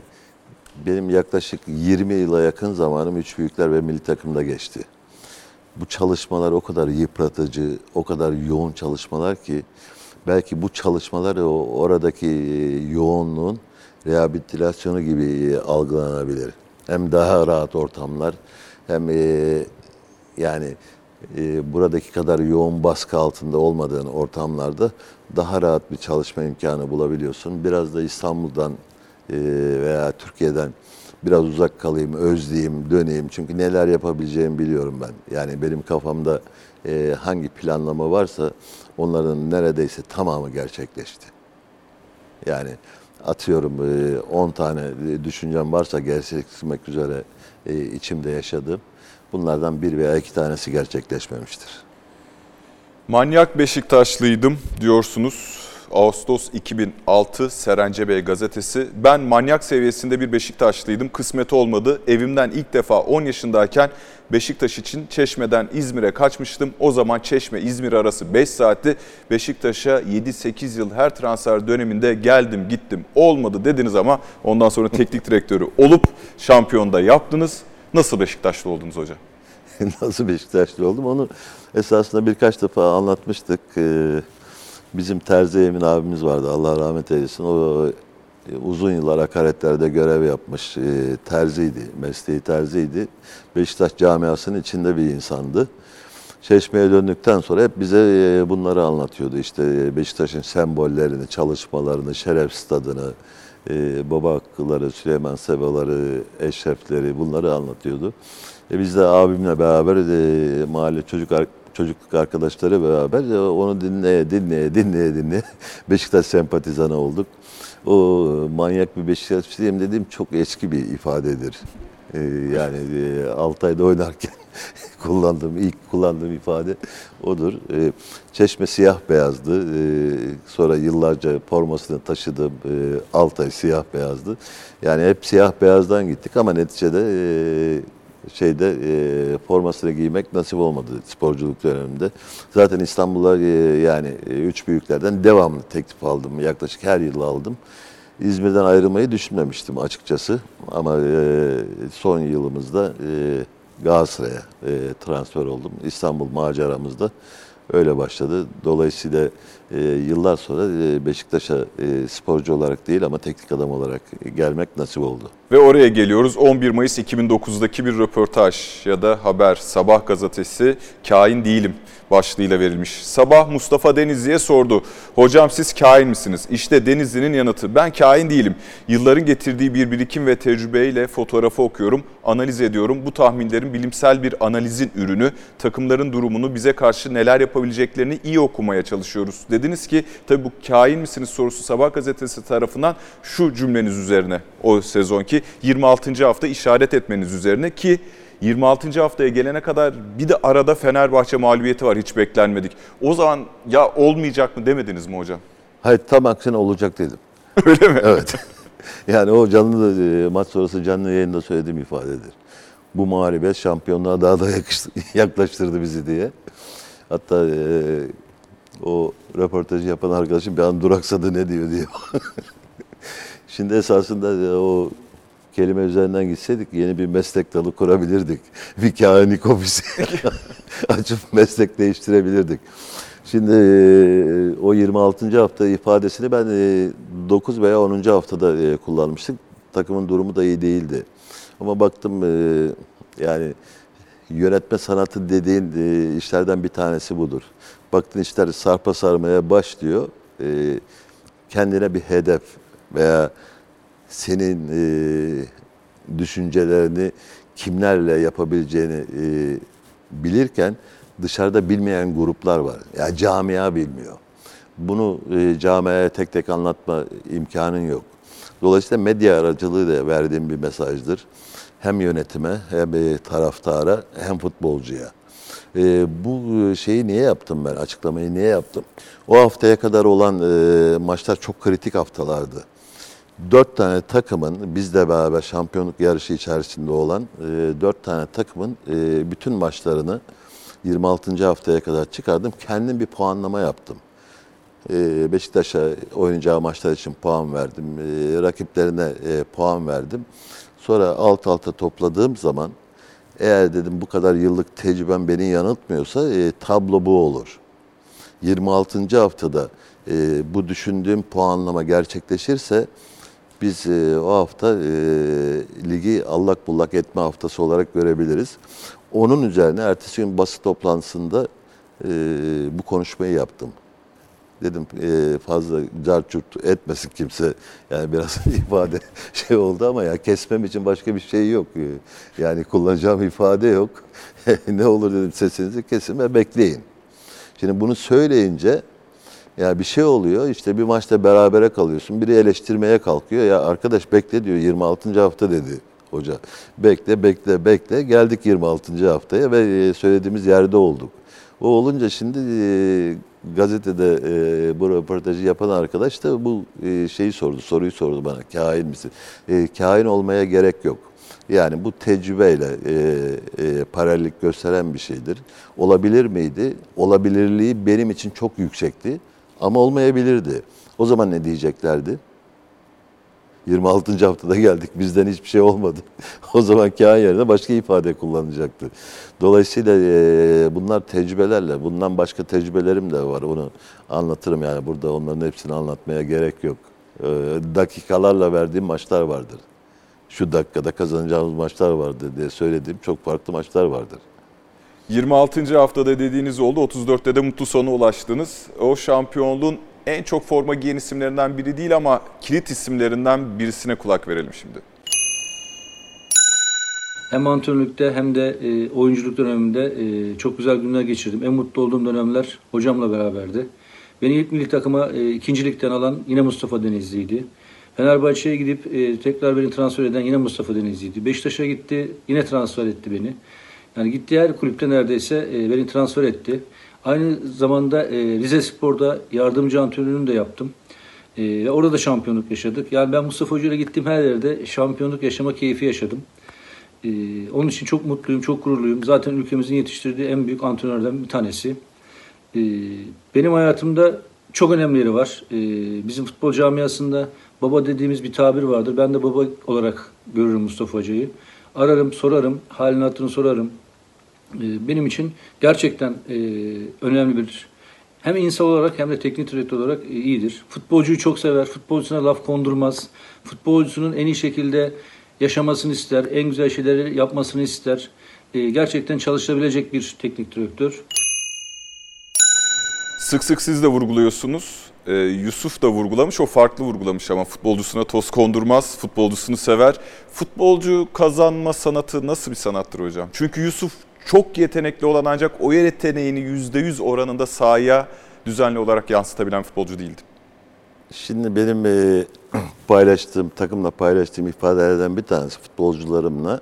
benim yaklaşık 20 yıla yakın zamanım üç büyükler ve milli takımda geçti. bu çalışmalar o kadar yıpratıcı, o kadar yoğun çalışmalar ki belki bu çalışmalar o oradaki e, yoğunluğun rehabilitasyonu gibi e, algılanabilir. Hem daha rahat ortamlar hem e, yani e, buradaki kadar yoğun baskı altında olmadığın ortamlarda daha rahat bir çalışma imkanı bulabiliyorsun. Biraz da İstanbul'dan veya Türkiye'den biraz uzak kalayım, özleyeyim, döneyim. Çünkü neler yapabileceğimi biliyorum ben. Yani benim kafamda e, hangi planlama varsa onların neredeyse tamamı gerçekleşti. Yani atıyorum e, 10 tane e, düşüncem varsa gerçekleşmek üzere e, içimde yaşadığım. Bunlardan bir veya iki tanesi gerçekleşmemiştir. Manyak Beşiktaşlıydım diyorsunuz. Ağustos 2006 Serence Bey gazetesi. Ben manyak seviyesinde bir Beşiktaşlıydım. Kısmet olmadı. Evimden ilk defa 10 yaşındayken Beşiktaş için Çeşme'den İzmir'e kaçmıştım. O zaman Çeşme İzmir arası 5 saatti. Beşiktaş'a 7-8 yıl her transfer döneminde geldim gittim. Olmadı dediniz ama ondan sonra teknik direktörü olup şampiyonda yaptınız. Nasıl Beşiktaşlı oldunuz hocam? Nasıl Beşiktaşlı oldum onu esasında birkaç defa anlatmıştık. Ee, Bizim Terzi Emin abimiz vardı Allah rahmet eylesin. O e, uzun yıllar akaretlerde görev yapmış e, terziydi, mesleği terziydi. Beşiktaş camiasının içinde bir insandı. Çeşme'ye döndükten sonra hep bize e, bunları anlatıyordu. İşte Beşiktaş'ın sembollerini, çalışmalarını, şeref stadını, baba hakkıları, Süleyman Sebaları, eşrefleri bunları anlatıyordu. E biz de abimle beraber e, mahalle çocuk çocukluk arkadaşları beraber e, onu dinleye dinleye dinleye dinleye Beşiktaş sempatizanı olduk. O manyak bir Beşiktaşlıyım dediğim çok eski bir ifadedir. Ee, yani e, Altay'da oynarken kullandığım ilk kullandığım ifade odur. Çeşme siyah beyazdı. Sonra yıllarca formasını taşıdığım e, Altay siyah beyazdı. Yani hep siyah beyazdan gittik ama neticede e, şeyde e, formasını giymek nasip olmadı sporculuk döneminde. Zaten İstanbul'a e, yani e, üç büyüklerden devamlı teklif aldım. Yaklaşık her yıl aldım. İzmir'den ayrılmayı düşünmemiştim açıkçası. Ama e, son yılımızda e, Galatasaray'a e, transfer oldum. İstanbul maceramızda öyle başladı. Dolayısıyla e, yıllar sonra e, Beşiktaş'a e, sporcu olarak değil ama teknik adam olarak gelmek nasip oldu. Ve oraya geliyoruz. 11 Mayıs 2009'daki bir röportaj ya da haber Sabah gazetesi Kain Değilim başlığıyla verilmiş. Sabah Mustafa Denizli'ye sordu. Hocam siz kain misiniz? İşte Denizli'nin yanıtı. Ben kain değilim. Yılların getirdiği bir birikim ve tecrübeyle fotoğrafı okuyorum, analiz ediyorum. Bu tahminlerin bilimsel bir analizin ürünü. Takımların durumunu bize karşı neler yapabileceklerini iyi okumaya çalışıyoruz. Dediniz ki tabii bu kain misiniz sorusu Sabah gazetesi tarafından şu cümleniz üzerine o sezonki 26. hafta işaret etmeniz üzerine ki 26. haftaya gelene kadar bir de arada Fenerbahçe mağlubiyeti var hiç beklenmedik. O zaman ya olmayacak mı demediniz mi hocam? Hayır tam aksine olacak dedim. Öyle mi? Evet. yani o canlı e, maç sonrası canlı yayında söylediğim ifadedir. Bu mağlubiyet şampiyonluğa daha da yaklaştırdı bizi diye. Hatta e, o röportajı yapan arkadaşım bir an duraksadı ne diyor diye. Şimdi esasında e, o kelime üzerinden gitseydik yeni bir meslek dalı kurabilirdik. Bir kahinik ofisi açıp meslek değiştirebilirdik. Şimdi e, o 26. hafta ifadesini ben 9 e, veya 10. haftada kullanmıştık. Takımın durumu da iyi değildi. Ama baktım yani yönetme sanatı dediğin işlerden bir tanesi budur. Baktın işler sarpa sarmaya başlıyor. Kendine bir hedef veya senin e, düşüncelerini kimlerle yapabileceğini e, bilirken dışarıda bilmeyen gruplar var. Ya yani camia bilmiyor. Bunu e, camiaya tek tek anlatma imkanın yok. Dolayısıyla medya aracılığı da verdiğim bir mesajdır. Hem yönetime hem e, taraftara hem futbolcuya. E, bu şeyi niye yaptım ben? Açıklamayı niye yaptım? O haftaya kadar olan e, maçlar çok kritik haftalardı dört tane takımın bizle beraber şampiyonluk yarışı içerisinde olan e, dört tane takımın e, bütün maçlarını 26. haftaya kadar çıkardım. Kendim bir puanlama yaptım. E, Beşiktaş'a oynayacağı maçlar için puan verdim. E, rakiplerine e, puan verdim. Sonra alt alta topladığım zaman Eğer dedim bu kadar yıllık tecrübem beni yanıltmıyorsa e, tablo bu olur. 26. haftada e, bu düşündüğüm puanlama gerçekleşirse biz e, o hafta e, ligi allak bullak etme haftası olarak görebiliriz. Onun üzerine ertesi gün basın toplantısında e, bu konuşmayı yaptım. Dedim e, fazla carçurt etmesin kimse. Yani biraz ifade şey oldu ama ya kesmem için başka bir şey yok. E, Yani kullanacağım ifade yok. ne olur dedim sesinizi kesin ve bekleyin. Şimdi bunu söyleyince ya bir şey oluyor işte bir maçta berabere kalıyorsun. Biri eleştirmeye kalkıyor. Ya arkadaş bekle diyor 26. hafta dedi hoca. Bekle bekle bekle geldik 26. haftaya ve e, söylediğimiz yerde olduk. O olunca şimdi e, gazetede e, bu röportajı yapan arkadaş da bu e, şeyi sordu, soruyu sordu bana. Kain misin? E, kain olmaya gerek yok. Yani bu tecrübeyle e, e, paralellik gösteren bir şeydir. Olabilir miydi? Olabilirliği benim için çok yüksekti ama olmayabilirdi. O zaman ne diyeceklerdi? 26. haftada geldik bizden hiçbir şey olmadı. o zaman kain yerine başka ifade kullanacaktı. Dolayısıyla e, bunlar tecrübelerle, bundan başka tecrübelerim de var. Onu anlatırım yani burada onların hepsini anlatmaya gerek yok. E, dakikalarla verdiğim maçlar vardır. Şu dakikada kazanacağımız maçlar vardır diye söylediğim çok farklı maçlar vardır. 26. haftada dediğiniz oldu. 34'te de mutlu sona ulaştınız. O şampiyonluğun en çok forma giyen isimlerinden biri değil ama kilit isimlerinden birisine kulak verelim şimdi. Hem antrenörlükte hem de e, oyunculuk döneminde e, çok güzel günler geçirdim. En mutlu olduğum dönemler hocamla beraberdi. Beni ilk milli takıma e, ikinci ligden alan yine Mustafa Denizli'ydi. Fenerbahçe'ye gidip tekrar beni transfer eden yine Mustafa Denizli'ydi. Beşiktaş'a gitti yine transfer etti beni. Yani gittiği her kulüpte neredeyse beni transfer etti. Aynı zamanda e, Rize Spor'da yardımcı antrenörünü de yaptım. E, orada da şampiyonluk yaşadık. Yani ben Mustafa Hoca ile gittiğim her yerde şampiyonluk yaşama keyfi yaşadım. Ee, onun için çok mutluyum, çok gururluyum. Zaten ülkemizin yetiştirdiği en büyük antrenörlerden bir tanesi. Ee, benim hayatımda çok önemli yeri var. Ee, bizim futbol camiasında baba dediğimiz bir tabir vardır. Ben de baba olarak görürüm Mustafa Hoca'yı. Ararım, sorarım, halini hatırını sorarım. Ee, benim için gerçekten e, önemli bir hem insan olarak hem de teknik direktör olarak e, iyidir. Futbolcuyu çok sever, futbolcusuna laf kondurmaz. Futbolcusunun en iyi şekilde yaşamasını ister, en güzel şeyleri yapmasını ister. E, gerçekten çalışabilecek bir teknik direktör. Sık sık siz de vurguluyorsunuz. Yusuf da vurgulamış, o farklı vurgulamış ama futbolcusuna toz kondurmaz, futbolcusunu sever. Futbolcu kazanma sanatı nasıl bir sanattır hocam? Çünkü Yusuf çok yetenekli olan ancak o yeteneğini %100 oranında sahaya düzenli olarak yansıtabilen futbolcu değildi. Şimdi benim e, paylaştığım, takımla paylaştığım ifadelerden bir tanesi futbolcularımla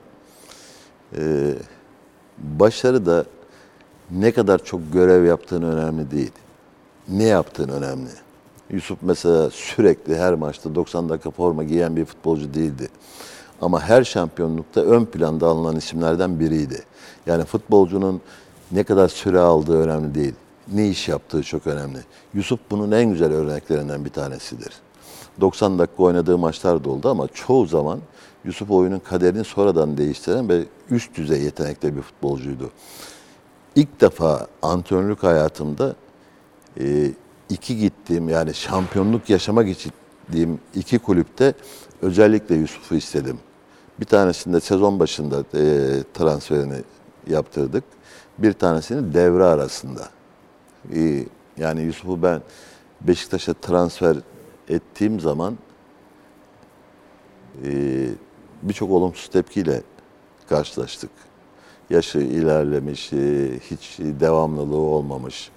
e, başarı da ne kadar çok görev yaptığın önemli değil. Ne yaptığın önemli. Yusuf mesela sürekli her maçta 90 dakika forma giyen bir futbolcu değildi. Ama her şampiyonlukta ön planda alınan isimlerden biriydi. Yani futbolcunun ne kadar süre aldığı önemli değil. Ne iş yaptığı çok önemli. Yusuf bunun en güzel örneklerinden bir tanesidir. 90 dakika oynadığı maçlar da oldu ama çoğu zaman Yusuf oyunun kaderini sonradan değiştiren ve üst düzey yetenekli bir futbolcuydu. İlk defa antrenörlük hayatımda e, iki gittiğim yani şampiyonluk yaşamak için gittiğim iki kulüpte özellikle Yusuf'u istedim. Bir tanesinde sezon başında e, transferini yaptırdık. Bir tanesini devre arasında. E, yani Yusuf'u ben Beşiktaş'a transfer ettiğim zaman e, birçok olumsuz tepkiyle karşılaştık. Yaşı ilerlemiş, e, hiç devamlılığı olmamış.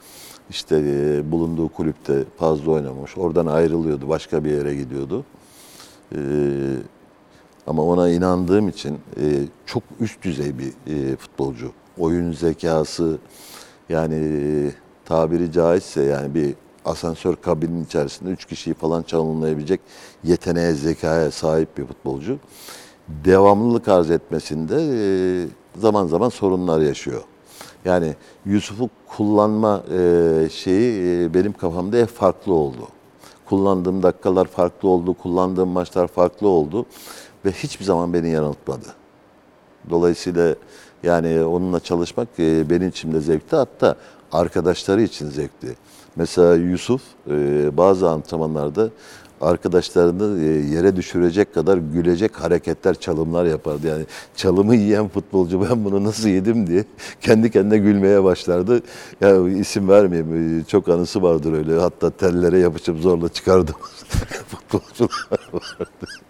İşte e, bulunduğu kulüpte fazla oynamış. Oradan ayrılıyordu, başka bir yere gidiyordu. E, ama ona inandığım için e, çok üst düzey bir e, futbolcu. Oyun zekası, yani e, tabiri caizse yani bir asansör kabinin içerisinde üç kişiyi falan çalımlayabilecek yeteneğe, zekaya sahip bir futbolcu. Devamlılık arz etmesinde e, zaman zaman sorunlar yaşıyor. Yani Yusuf'u kullanma e, şeyi benim kafamda hep farklı oldu. Kullandığım dakikalar farklı oldu, kullandığım maçlar farklı oldu ve hiçbir zaman beni yanıltmadı. Dolayısıyla Yani onunla çalışmak e, benim için de zevkti. Hatta arkadaşları için zevkti. Mesela Yusuf e, bazı antrenmanlarda arkadaşlarını e, yere düşürecek kadar gülecek hareketler, çalımlar yapardı. Yani çalımı yiyen futbolcu ben bunu nasıl yedim diye kendi kendine gülmeye başlardı. Ya isim vermeyeyim çok anısı vardır öyle. Hatta tellere yapışıp zorla çıkardım futbolcular vardı.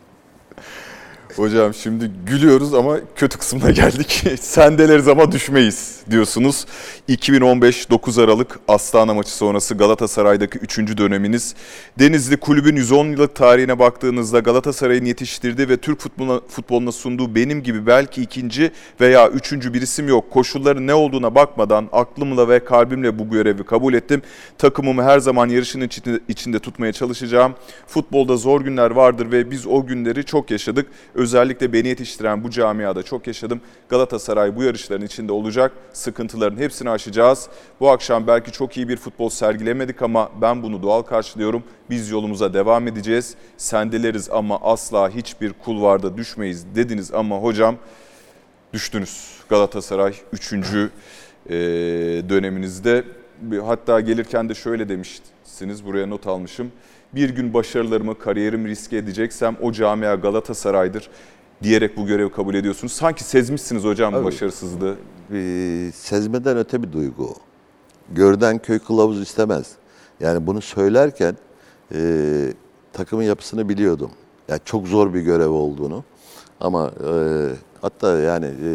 Hocam şimdi gülüyoruz ama kötü kısmına geldik. Sendeleriz ama düşmeyiz diyorsunuz. 2015 9 Aralık Astana maçı sonrası Galatasaray'daki 3. döneminiz. Denizli kulübün 110 yıllık tarihine baktığınızda Galatasaray'ın yetiştirdiği ve Türk futboluna, futboluna sunduğu benim gibi belki ikinci veya üçüncü bir isim yok. Koşulların ne olduğuna bakmadan aklımla ve kalbimle bu görevi kabul ettim. Takımımı her zaman yarışın içinde, içinde tutmaya çalışacağım. Futbolda zor günler vardır ve biz o günleri çok yaşadık. Özellikle beni yetiştiren bu camiada çok yaşadım. Galatasaray bu yarışların içinde olacak. Sıkıntıların hepsini aşacağız. Bu akşam belki çok iyi bir futbol sergilemedik ama ben bunu doğal karşılıyorum. Biz yolumuza devam edeceğiz. Sendeleriz ama asla hiçbir kulvarda düşmeyiz dediniz ama hocam düştünüz. Galatasaray 3. döneminizde hatta gelirken de şöyle demişsiniz buraya not almışım. Bir gün başarılarımı, kariyerimi riske edeceksem o camia Galatasaray'dır diyerek bu görevi kabul ediyorsunuz. Sanki sezmişsiniz hocam bu başarısızlığı. bir sezmeden öte bir duygu. o. Görden köy kılavuz istemez. Yani bunu söylerken e, takımın yapısını biliyordum. Yani çok zor bir görev olduğunu. Ama e, hatta yani e,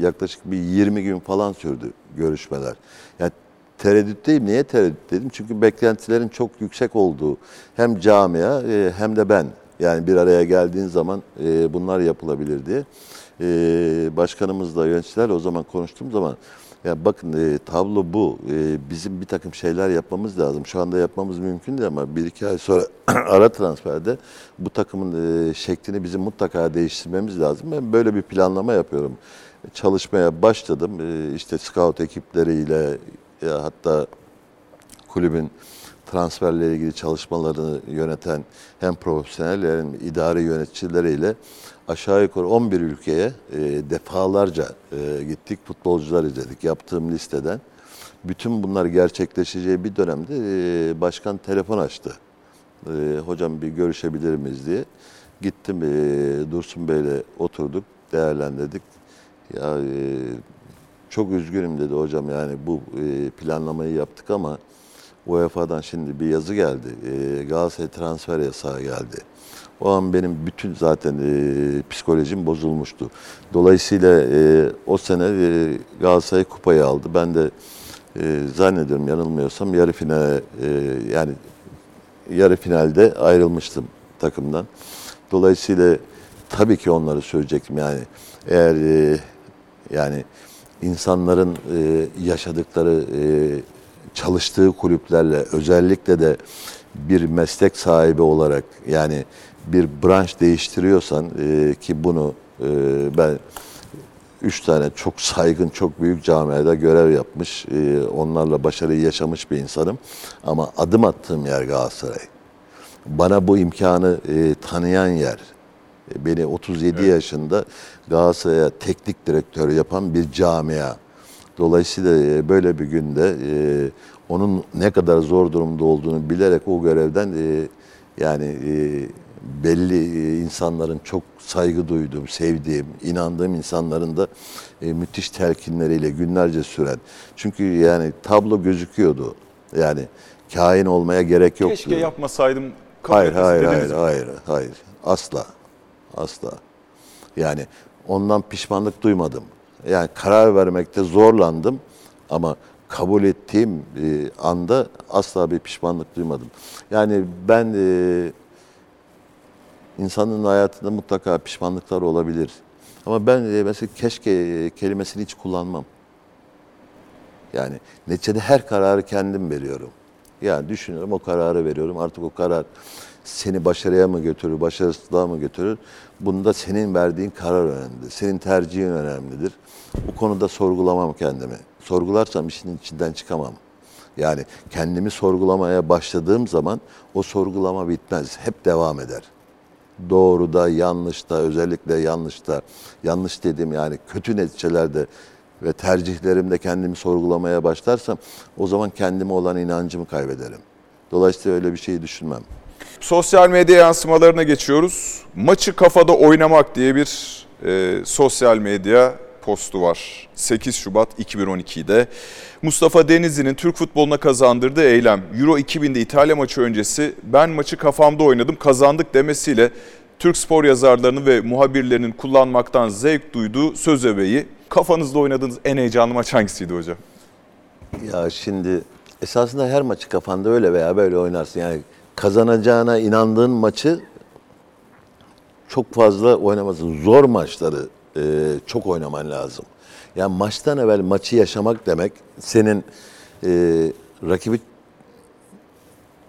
yaklaşık bir 20 gün falan sürdü görüşmeler. Yani tereddütteyim. Niye tereddütteydim? Çünkü beklentilerin çok yüksek olduğu hem camia e, hem de ben. Yani bir araya geldiğin zaman e, bunlar yapılabilir diye. E, başkanımızla yöneticilerle o zaman konuştuğum zaman ya bakın tablo bu. Bizim bir takım şeyler yapmamız lazım. Şu anda yapmamız mümkün değil ama bir iki ay sonra ara transferde bu takımın şeklini bizim mutlaka değiştirmemiz lazım. Ben böyle bir planlama yapıyorum. Çalışmaya başladım. E, işte scout ekipleriyle ya hatta kulübün transferle ilgili çalışmalarını yöneten hem profesyonel hem idari yöneticileriyle aşağı yukarı 11 ülkeye e, defalarca e, gittik, futbolcular izledik yaptığım listeden. Bütün bunlar gerçekleşeceği bir dönemde e, başkan telefon açtı. E, hocam bir görüşebilir miyiz diye. Gittim e, Dursun Bey'le oturduk, değerlendirdik. Ya e, çok üzgünüm dedi hocam yani bu e, planlamayı yaptık ama UEFA'dan şimdi bir yazı geldi. E, Galatasaray transfer yasağı geldi. O an benim bütün zaten e, psikolojim bozulmuştu. Dolayısıyla o sene e, Galatasaray kupayı aldı. Ben de zannediyorum yanılmıyorsam yarı finale yani yarı finalde ayrılmıştım takımdan. Dolayısıyla tabii ki onları söyleyecektim yani eğer yani insanların e, yaşadıkları e, çalıştığı kulüplerle özellikle de bir meslek sahibi olarak yani bir branş değiştiriyorsan e, ki bunu e, ben üç tane çok saygın, çok büyük camiada görev yapmış, e, onlarla başarıyı yaşamış bir insanım. Ama adım attığım yer Galatasaray. Bana bu imkanı e, tanıyan yer. E, Beni 37 yaşında Galatasaray'a teknik direktör yapan bir camia. Dolayısıyla e, böyle bir günde e, onun ne kadar zor durumda olduğunu bilerek o görevden e, yani e, belli insanların çok saygı duyduğum, sevdiğim, inandığım insanların da e, müthiş telkinleriyle günlerce süren. Çünkü yani tablo gözüküyordu. Yani kain olmaya gerek yoktu. Keşke yapmasaydım. Hayır, hayır, hayır, mi? hayır, hayır. Asla. Asla. Yani ondan pişmanlık duymadım. Yani karar vermekte zorlandım ama kabul ettiğim e, anda asla bir pişmanlık duymadım. Yani ben e, insanın hayatında mutlaka pişmanlıklar olabilir. Ama ben e, mesela keşke kelimesini hiç kullanmam. Yani neticede her kararı kendim veriyorum. Yani düşünüyorum o kararı veriyorum. Artık o karar seni başarıya mı götürür, başarısızlığa mı götürür? Bunda senin verdiğin karar önemlidir. Senin tercihin önemlidir. Bu konuda sorgulamam kendimi. Sorgularsam işin içinden çıkamam. Yani kendimi sorgulamaya başladığım zaman o sorgulama bitmez. Hep devam eder. doğruda, yanlışta, özellikle yanlışta, yanlış dediğim yani kötü neticelerde ve tercihlerimde kendimi sorgulamaya başlarsam o zaman kendime olan inancımı kaybederim. Dolayısıyla öyle bir şeyi düşünmem. Sosyal medya yansımalarına geçiyoruz. Maçı kafada oynamak diye bir e, sosyal medya postu var. 8 Şubat 2012'de Mustafa Denizli'nin Türk futboluna kazandırdığı eylem Euro 2000'de İtalya maçı öncesi ben maçı kafamda oynadım kazandık demesiyle Türk spor yazarlarının ve muhabirlerinin kullanmaktan zevk duyduğu söz öbeği. Kafanızda oynadığınız en heyecanlı maç hangisiydi hocam? Ya şimdi esasında her maçı kafanda öyle veya böyle oynarsın. Yani kazanacağına inandığın maçı çok fazla oynamazsın. Zor maçları e, çok oynaman lazım. Yani maçtan evvel maçı yaşamak demek senin e, rakibi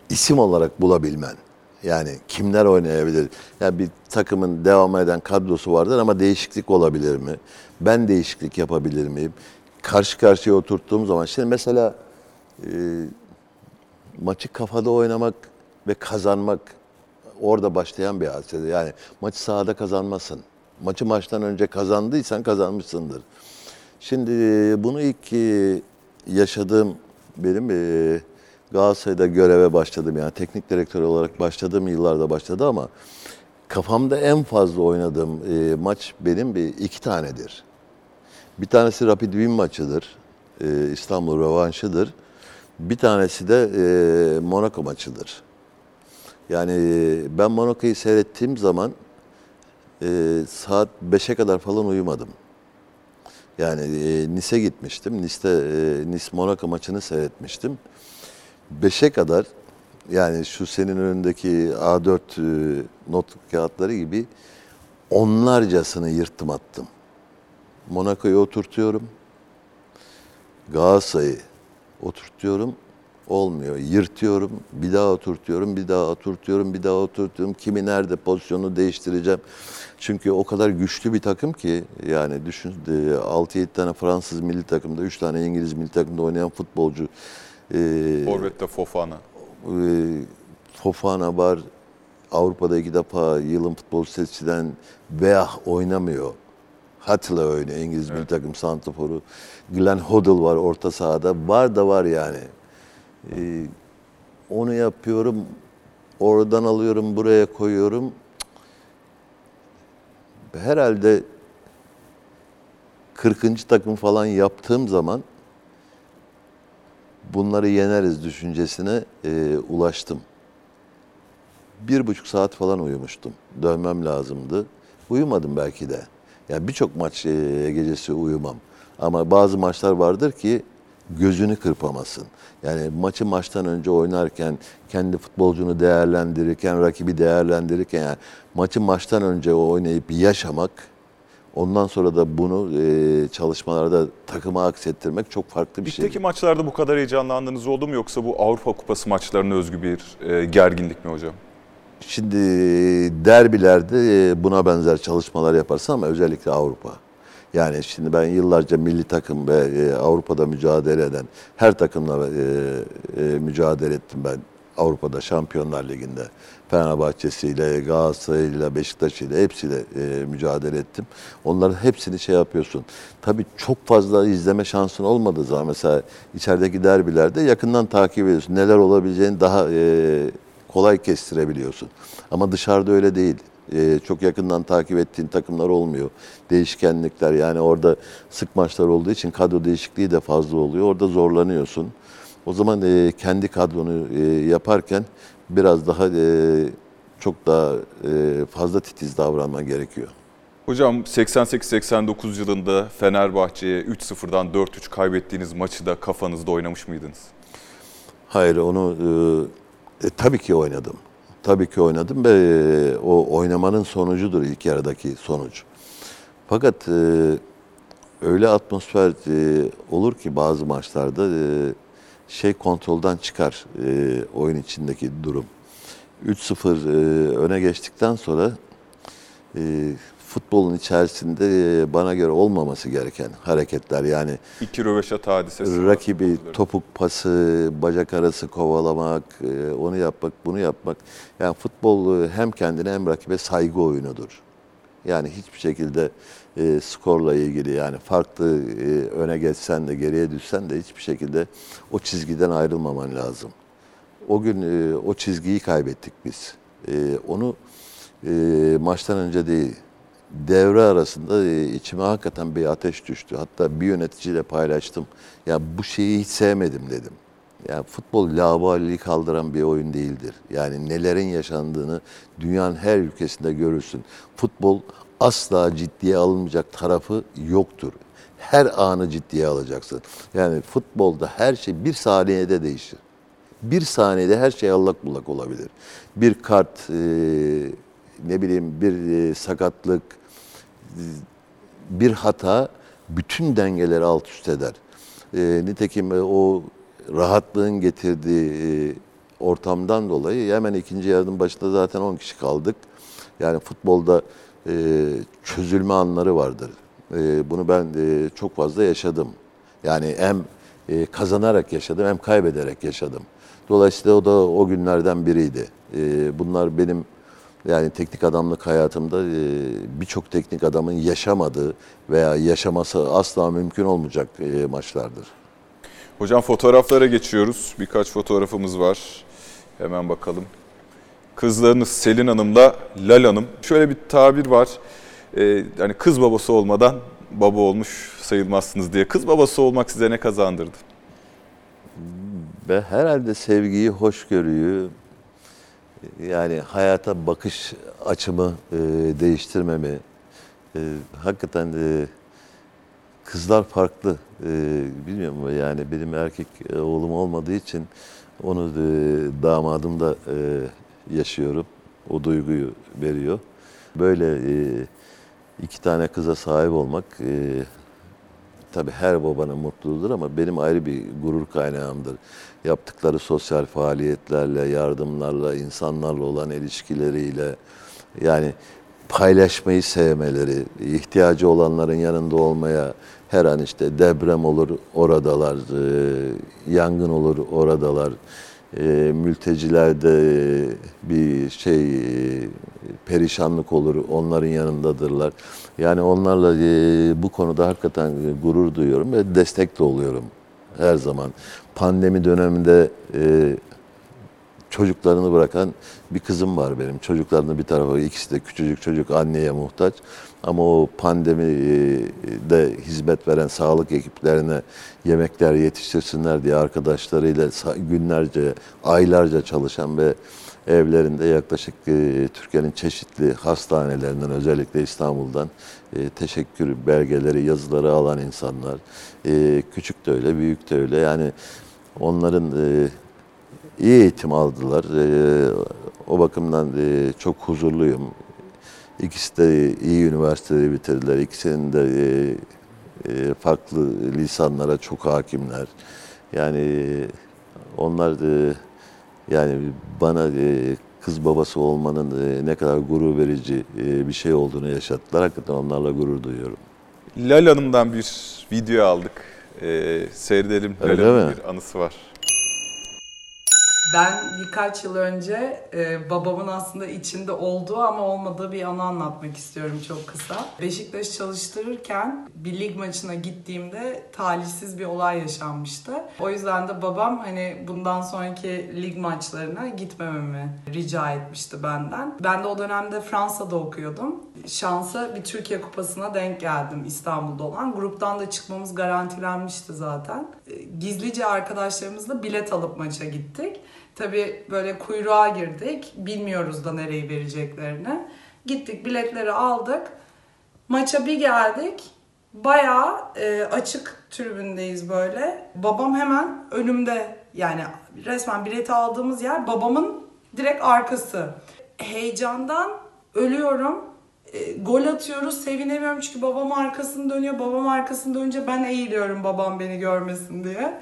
isim olarak bulabilmen. Yani kimler oynayabilir? Yani bir takımın devam eden kadrosu vardır ama değişiklik olabilir mi? Ben değişiklik yapabilir miyim? Karşı karşıya oturttuğum zaman şimdi mesela e, maçı kafada oynamak ve kazanmak orada başlayan bir hadisedir. Yani maçı sahada kazanmasın. Maçı maçtan önce kazandıysan kazanmışsındır. Şimdi e, bunu ilk e, yaşadığım benim e, Galatasaray'da göreve başladım. Yani teknik direktör olarak başladığım yıllarda başladı ama kafamda en fazla oynadığım maç benim bir iki tanedir. Bir tanesi Rapid Wien maçıdır. İstanbul rövanşıdır. Bir tanesi de Monaco maçıdır. Yani ben Monaco'yu seyrettiğim zaman e, saat 5'e kadar falan uyumadım. Yani e, Nice gitmiştim. Nice'de e, Nice Monaco maçını seyretmiştim. 5'e kadar yani şu senin önündeki A4 e, not kağıtları gibi onlarcasını yırttım attım. Monaco'yu oturtuyorum. Galatasaray'ı oturtuyorum. Olmuyor. Yırtıyorum. Bir daha oturtuyorum. Bir daha oturtuyorum. Bir daha oturtuyorum. Kimi nerede pozisyonu değiştireceğim. Çünkü o kadar güçlü bir takım ki yani düşün e, 6-7 tane Fransız milli takımda 3 tane İngiliz milli takımda oynayan futbolcu e, Forvet'te Fofana. e, Fofana var. Avrupa'da iki defa yılın futbol seçilen veya oynamıyor. Hatla oynuyor İngiliz milli takım santraforu. Glenn Hoddle var orta sahada. Var da var yani. E, onu yapıyorum. Oradan alıyorum, buraya koyuyorum. Herhalde 40. takım falan yaptığım zaman bunları yeneriz düşüncesine e, ulaştım. Bir buçuk saat falan uyumuştum. Dönmem lazımdı. Uyumadım belki de. Yani birçok maç e, gecesi uyumam. Ama bazı maçlar vardır ki gözünü kırpamasın. Yani maçı maçtan önce oynarken, kendi futbolcunu değerlendirirken, rakibi değerlendirirken, yani maçı maçtan önce oynayıp yaşamak, ondan sonra da bunu e, çalışmalarda takıma aksettirmek çok farklı bir şey. Ligdeki maçlarda bu kadar heyecanlandığınız oldu mu yoksa bu Avrupa Kupası maçlarına özgü bir e, gerginlik mi hocam? Şimdi derbilerde e, buna benzer çalışmalar yaparsın ama özellikle Avrupa. Yani şimdi ben yıllarca milli takım ve e, Avrupa'da mücadele eden her takımla e, e, mücadele ettim ben Avrupa'da Şampiyonlar Ligi'nde. Fenerbahçe'siyle, Galatasaray'ıyla, Beşiktaş'ıyla hepsiyle e, mücadele ettim. Onların hepsini şey yapıyorsun. Tabii çok fazla izleme şansın olmadığı zaman mesela içerideki derbilerde yakından takip ediyorsun. Neler olabileceğini daha e, kolay kestirebiliyorsun. Ama dışarıda öyle değil. Ee, çok yakından takip ettiğin takımlar olmuyor. Değişkenlikler yani orada sık maçlar olduğu için kadro değişikliği de fazla oluyor. Orada zorlanıyorsun. O zaman e, kendi kadronu e, yaparken biraz daha e, çok daha e, fazla titiz davranman gerekiyor. Hocam 88-89 yılında Fenerbahçe'ye 3-0'dan 4-3 kaybettiğiniz maçı da kafanızda oynamış mıydınız? Hayır onu e, e, tabii ki oynadım. Tabii ki oynadım ve e, o oynamanın sonucudur ilk yarıdaki sonuç. Fakat e, öyle atmosfer e, olur ki bazı maçlarda şey kontrolden çıkar oyun içindeki durum. 3-0 e, öne geçtikten sonra futbolun içerisinde e, bana göre olmaması gereken hareketler. Yani İki röveşat hadisesi. var rakibi futbolcuların. topuk pası, bacak arası kovalamak, e, onu yapmak, bunu yapmak. Yani futbol e, hem kendine hem rakibe saygı oyunudur. Yani hiçbir şekilde e, skorla ilgili yani farklı e, öne geçsen de geriye düşsen de hiçbir şekilde o çizgiden ayrılmaman lazım. O gün e, o çizgiyi kaybettik biz. E, onu e, maçtan önce değil, devre arasında e, içime hakikaten bir ateş düştü. Hatta bir yöneticiyle paylaştım. Ya bu şeyi hiç sevmedim dedim. Yani futbol laubalilik kaldıran bir oyun değildir. Yani nelerin yaşandığını dünyanın her ülkesinde görürsün. Futbol asla ciddiye alınmayacak tarafı yoktur. Her anı ciddiye alacaksın. Yani futbolda her şey bir saniyede değişir. Bir saniyede her şey allak bullak olabilir. Bir kart, e, ne bileyim bir e, sakatlık, bir hata bütün dengeleri alt üst eder. E, nitekim e, o rahatlığın getirdiği e, ortamdan dolayı hemen ikinci yarının başında zaten 10 kişi kaldık. Yani futbolda e, çözülme anları vardır. E, bunu ben e, çok fazla yaşadım. Yani hem e, kazanarak yaşadım hem kaybederek yaşadım. Dolayısıyla o da o günlerden biriydi. E, bunlar benim yani teknik adamlık hayatımda birçok teknik adamın yaşamadığı veya yaşaması asla mümkün olmayacak maçlardır. Hocam fotoğraflara geçiyoruz. Birkaç fotoğrafımız var. Hemen bakalım. Kızlarınız Selin Hanım'la Lal Hanım. Şöyle bir tabir var. Ee, hani kız babası olmadan baba olmuş sayılmazsınız diye. Kız babası olmak size ne kazandırdı? Ve herhalde sevgiyi, hoşgörüyü, yani hayata bakış açımı e, değiştirmemi, e, hakikaten e, kızlar farklı. E, bilmiyorum yani benim erkek e, oğlum olmadığı için onu e, damadım da e, yaşıyorum. O duyguyu veriyor. Böyle e, iki tane kıza sahip olmak e, tabii her babanın mutluluğudur ama benim ayrı bir gurur kaynağımdır. Yaptıkları sosyal faaliyetlerle, yardımlarla, insanlarla olan ilişkileriyle yani paylaşmayı sevmeleri, ihtiyacı olanların yanında olmaya her an işte deprem olur oradalar, e, yangın olur oradalar, e, mültecilerde e, bir şey perişanlık olur onların yanındadırlar. Yani onlarla e, bu konuda hakikaten gurur duyuyorum ve destek de oluyorum her zaman. Pandemi döneminde e, çocuklarını bırakan bir kızım var benim. Çocuklarını bir tarafa, ikisi de küçücük çocuk anneye muhtaç. Ama o pandemide hizmet veren sağlık ekiplerine yemekler yetiştirsinler diye arkadaşlarıyla günlerce, aylarca çalışan ve evlerinde yaklaşık e, Türkiye'nin çeşitli hastanelerinden özellikle İstanbul'dan e, teşekkür belgeleri, yazıları alan insanlar. E, küçük de öyle, büyük de öyle. Yani onların iyi eğitim aldılar. O bakımdan çok huzurluyum. İkisi de iyi üniversiteleri bitirdiler. İkisinin de farklı lisanlara çok hakimler. Yani onlar e, yani bana e, kız babası olmanın e, ne kadar gurur verici e, bir şey olduğunu yaşattılar. Hakikaten onlarla gurur duyuyorum. Lal Hanım'dan bir video aldık. Ee, seyredelim. Lal Öyle Hanım'ın mi? bir anısı var. Ben birkaç yıl önce e, babamın aslında içinde olduğu ama olmadığı bir anı anlatmak istiyorum çok kısa. Beşiktaş çalıştırırken bir lig maçına gittiğimde talihsiz bir olay yaşanmıştı. O yüzden de babam hani bundan sonraki lig maçlarına gitmememi rica etmişti benden. Ben de o dönemde Fransa'da okuyordum. Şansa bir Türkiye Kupası'na denk geldim İstanbul'da olan. Gruptan da çıkmamız garantilenmişti zaten. E, Gizlice arkadaşlarımızla bilet alıp maça gittik. Tabii böyle kuyruğa girdik. Bilmiyoruz da nereyi vereceklerini. Gittik biletleri aldık. Maça bir geldik. Bayağı e, açık tribündeyiz böyle. Babam hemen önümde yani resmen bileti aldığımız yer babamın direkt arkası. Heyecandan ölüyorum. E, gol atıyoruz sevinemiyorum çünkü babam arkasını dönüyor. Babam arkasını dönünce ben eğiliyorum babam beni görmesin diye.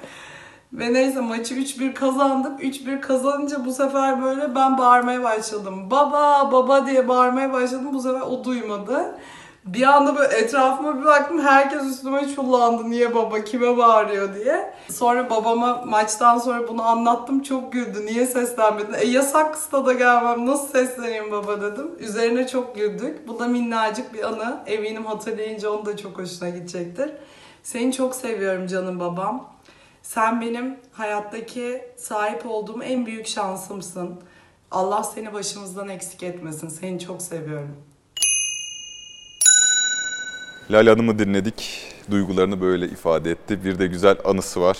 Ve neyse maçı 3-1 kazandık. 3-1 kazanınca bu sefer böyle ben bağırmaya başladım. Baba baba diye bağırmaya başladım. Bu sefer o duymadı. Bir anda böyle etrafıma bir baktım herkes üstüme çullandı niye baba kime bağırıyor diye. Sonra babama maçtan sonra bunu anlattım çok güldü niye seslenmedin? E yasak stada gelmem nasıl sesleneyim baba dedim. Üzerine çok güldük. Bu da minnacık bir anı. Eminim hatırlayınca onun da çok hoşuna gidecektir. Seni çok seviyorum canım babam. Sen benim hayattaki sahip olduğum en büyük şansımsın. Allah seni başımızdan eksik etmesin. Seni çok seviyorum. Lale Hanım'ı dinledik. Duygularını böyle ifade etti. Bir de güzel anısı var.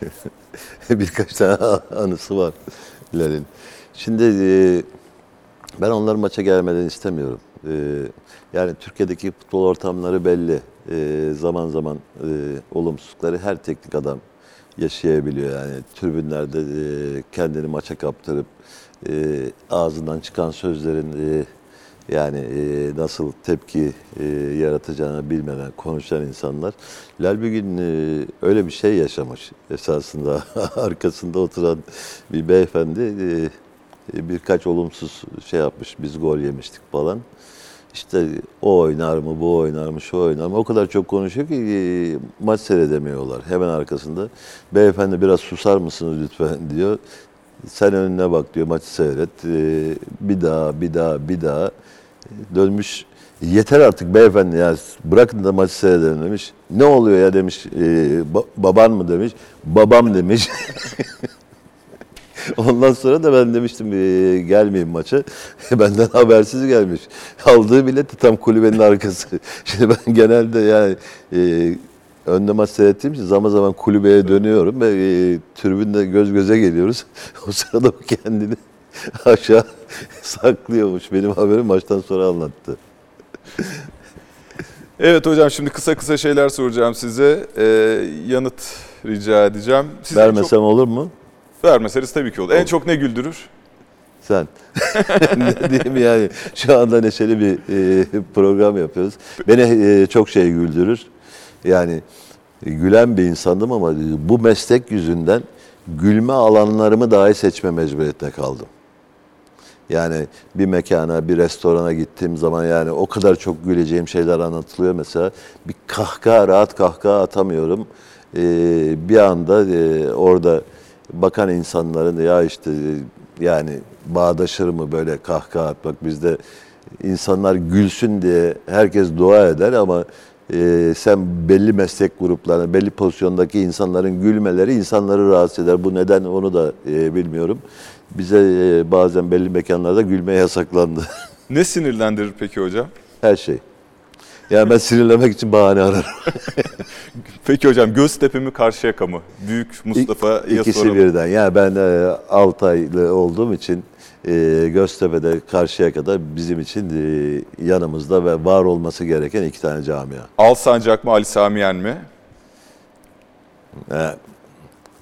Birkaç tane anısı var Hilal'in. Şimdi e, ben onların maça gelmeden istemiyorum. E, yani Türkiye'deki futbol ortamları belli. E, zaman zaman olumsuzlukları her teknik adam yaşayabiliyor. Yani tribünlerde e, kendini maça kaptırıp e, ağzından çıkan sözlerin e, yani nasıl tepki e, yaratacağını bilmeden konuşan insanlar. Lal bir gün öyle bir şey yaşamış esasında. Arkasında oturan bir beyefendi birkaç olumsuz şey yapmış. Biz gol yemiştik falan. İşte o oynar mı, bu oynar mı, şu oynar mı? O kadar çok konuşuyor ki e, maç seyredemiyorlar. Hemen arkasında beyefendi biraz susar mısınız lütfen diyor. Sen önüne bak diyor, maçı seyret. E, bir daha, bir daha, bir daha dönmüş. Yeter artık beyefendi ya bırakın da maçı seyredelim demiş. Ne oluyor ya demiş. E, ba- baban mı demiş. Babam demiş. Ondan sonra da ben demiştim e, gelmeyeyim maça. Benden habersiz gelmiş. Aldığı bilet de tam kulübenin arkası. Şimdi ben genelde yani e, önde maç seyrettiğim için zaman zaman kulübeye dönüyorum ve e, tribünde göz göze geliyoruz. O sırada o kendini aşağı saklıyormuş. Benim haberim maçtan sonra anlattı. Evet hocam şimdi kısa kısa şeyler soracağım size. Ee, yanıt rica edeceğim. Sizi Vermesem olur mu? Vermeseniz tabii ki olur. En çok ne güldürür? Sen. ne diyeyim yani şu anda neşeli bir e, program yapıyoruz. Beni e, çok şey güldürür. Yani e, gülen bir insandım ama bu meslek yüzünden gülme alanlarımı dahi seçme mecburiyetine kaldım. Yani bir mekana, bir restorana gittiğim zaman yani o kadar çok güleceğim şeyler anlatılıyor mesela. Bir kahkaha, rahat kahkaha atamıyorum. Ee, bir anda e, orada bakan insanların ya işte yani bağdaşır mı böyle kahkaha atmak bizde insanlar gülsün diye herkes dua eder ama e, sen belli meslek gruplarına, belli pozisyondaki insanların gülmeleri insanları rahatsız eder. Bu neden onu da e, bilmiyorum. Bize e, bazen belli mekanlarda gülme yasaklandı. Ne sinirlendirir peki hocam? Her şey. Yani ben sinirlenmek için bahane ararım. Peki hocam Göztepe mi Karşıyaka mı? Büyük Mustafa'ya İkisi soralım. birden. Yani ben e, Altaylı olduğum için e, Göztepe'de Karşıyaka'da bizim için e, yanımızda ve var olması gereken iki tane camia. Alsancak mı Ali Samiyen mi? E,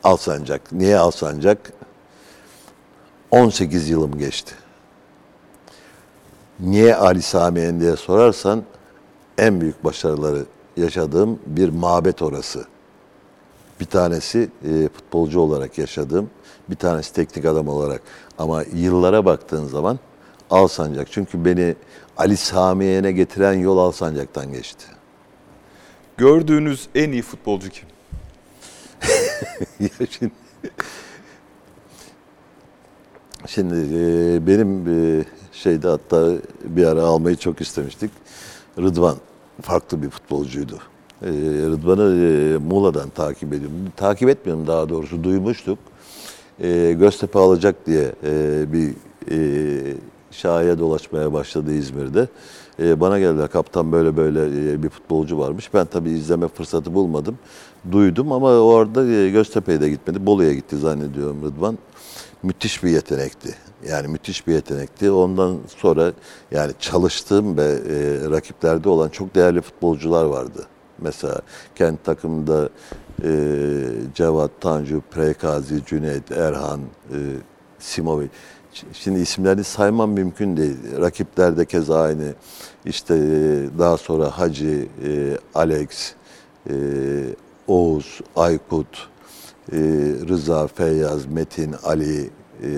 Alsancak. Niye Alsancak? 18 yılım geçti. Niye Ali Samiyen diye sorarsan en büyük başarıları yaşadığım bir mabet orası. Bir tanesi e, futbolcu olarak yaşadığım, bir tanesi teknik adam olarak. Ama yıllara baktığın zaman Alsancak. Çünkü beni Ali Samiyen'e getiren yol Alsancak'tan geçti. Gördüğünüz en iyi futbolcu kim? Ya şimdi, şimdi e, benim e, şeyde hatta bir ara almayı çok istemiştik. Rıdvan farklı bir futbolcuydu. E, Rıdvan'ı e, Muğla'dan takip ediyorum. Takip etmiyorum daha doğrusu duymuştuk. E, Göztepe alacak diye e, bir e, şahaya dolaşmaya başladı İzmir'de. E, bana geldiler kaptan böyle böyle e, bir futbolcu varmış. Ben tabii izleme fırsatı bulmadım. Duydum ama orada e, Göztepe'ye de gitmedi. Bolu'ya gitti zannediyorum Rıdvan. Müthiş bir yetenekti. Yani müthiş bir yetenekti. Ondan sonra yani çalıştığım ve e, rakiplerde olan çok değerli futbolcular vardı. Mesela kent takımında e, Cevat, Tanju, Prekazi, Cüneyt, Erhan, e, Simovic. Şimdi isimlerini saymam mümkün değil. Rakiplerde keza aynı. İşte e, daha sonra Hacı, e, Alex, e, Oğuz, Aykut, e, Rıza, Feyyaz, Metin, Ali, e,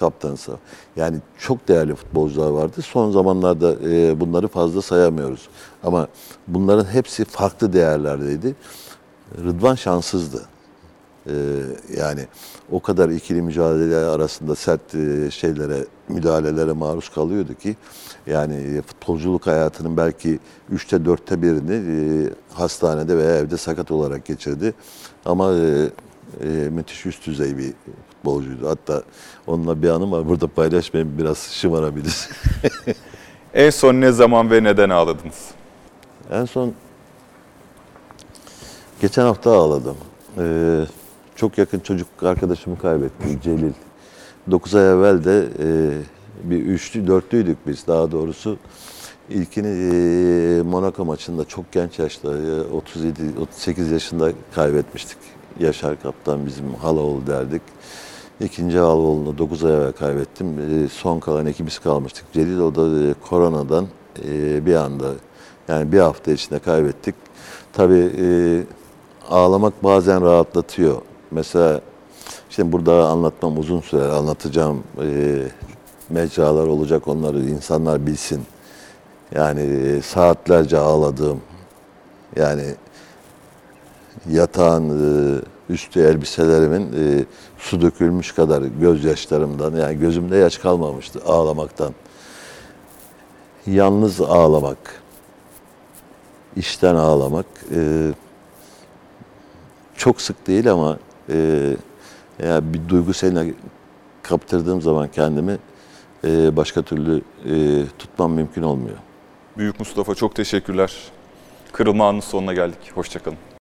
kaptanı sağ. Yani çok değerli futbolcular vardı. Son zamanlarda e, bunları fazla sayamıyoruz. Ama bunların hepsi farklı değerlerdeydi. Rıdvan şanssızdı. Ee, yani o kadar ikili mücadele arasında sert e, şeylere, müdahalelere maruz kalıyordu ki yani futbolculuk hayatının belki üçte dörtte birini e, hastanede veya evde sakat olarak geçirdi. Ama e, e, müthiş üst düzey bir futbolcuydu. Hatta onunla bir anım var. Burada paylaşmayayım biraz şımarabilir. En son ne zaman ve neden ağladınız? En son geçen hafta ağladım. Ee, çok yakın çocuk arkadaşımı kaybettim Celil. 9 ay evvel de e, bir üçlü, dörtlüydük biz daha doğrusu. İlkini e, Monaco maçında çok genç yaşta, e, 37-38 yaşında kaybetmiştik. Yaşar Kaptan bizim Halaoğlu derdik. İkinci Halaoğlu'nu 9 ay evvel kaybettim. E, son kalan ikimiz kalmıştık. Celil o da e, koronadan e, bir anda yani bir hafta içinde kaybettik. Tabii ağlamak bazen rahatlatıyor. Mesela işte burada anlatmam uzun sürer. Anlatacağım e, mecralar olacak onları insanlar bilsin. Yani saatlerce ağladığım yani yatağın üstü elbiselerimin su dökülmüş kadar gözyaşlarımdan yani gözümde yaş kalmamıştı ağlamaktan. Yalnız ağlamak, işten ağlamak e, çok sık değil ama e, eğer bir duygu seline kaptırdığım zaman kendimi e, başka türlü e, tutmam mümkün olmuyor. Büyük Mustafa çok teşekkürler. Kırılma anının sonuna geldik. Hoşçakalın.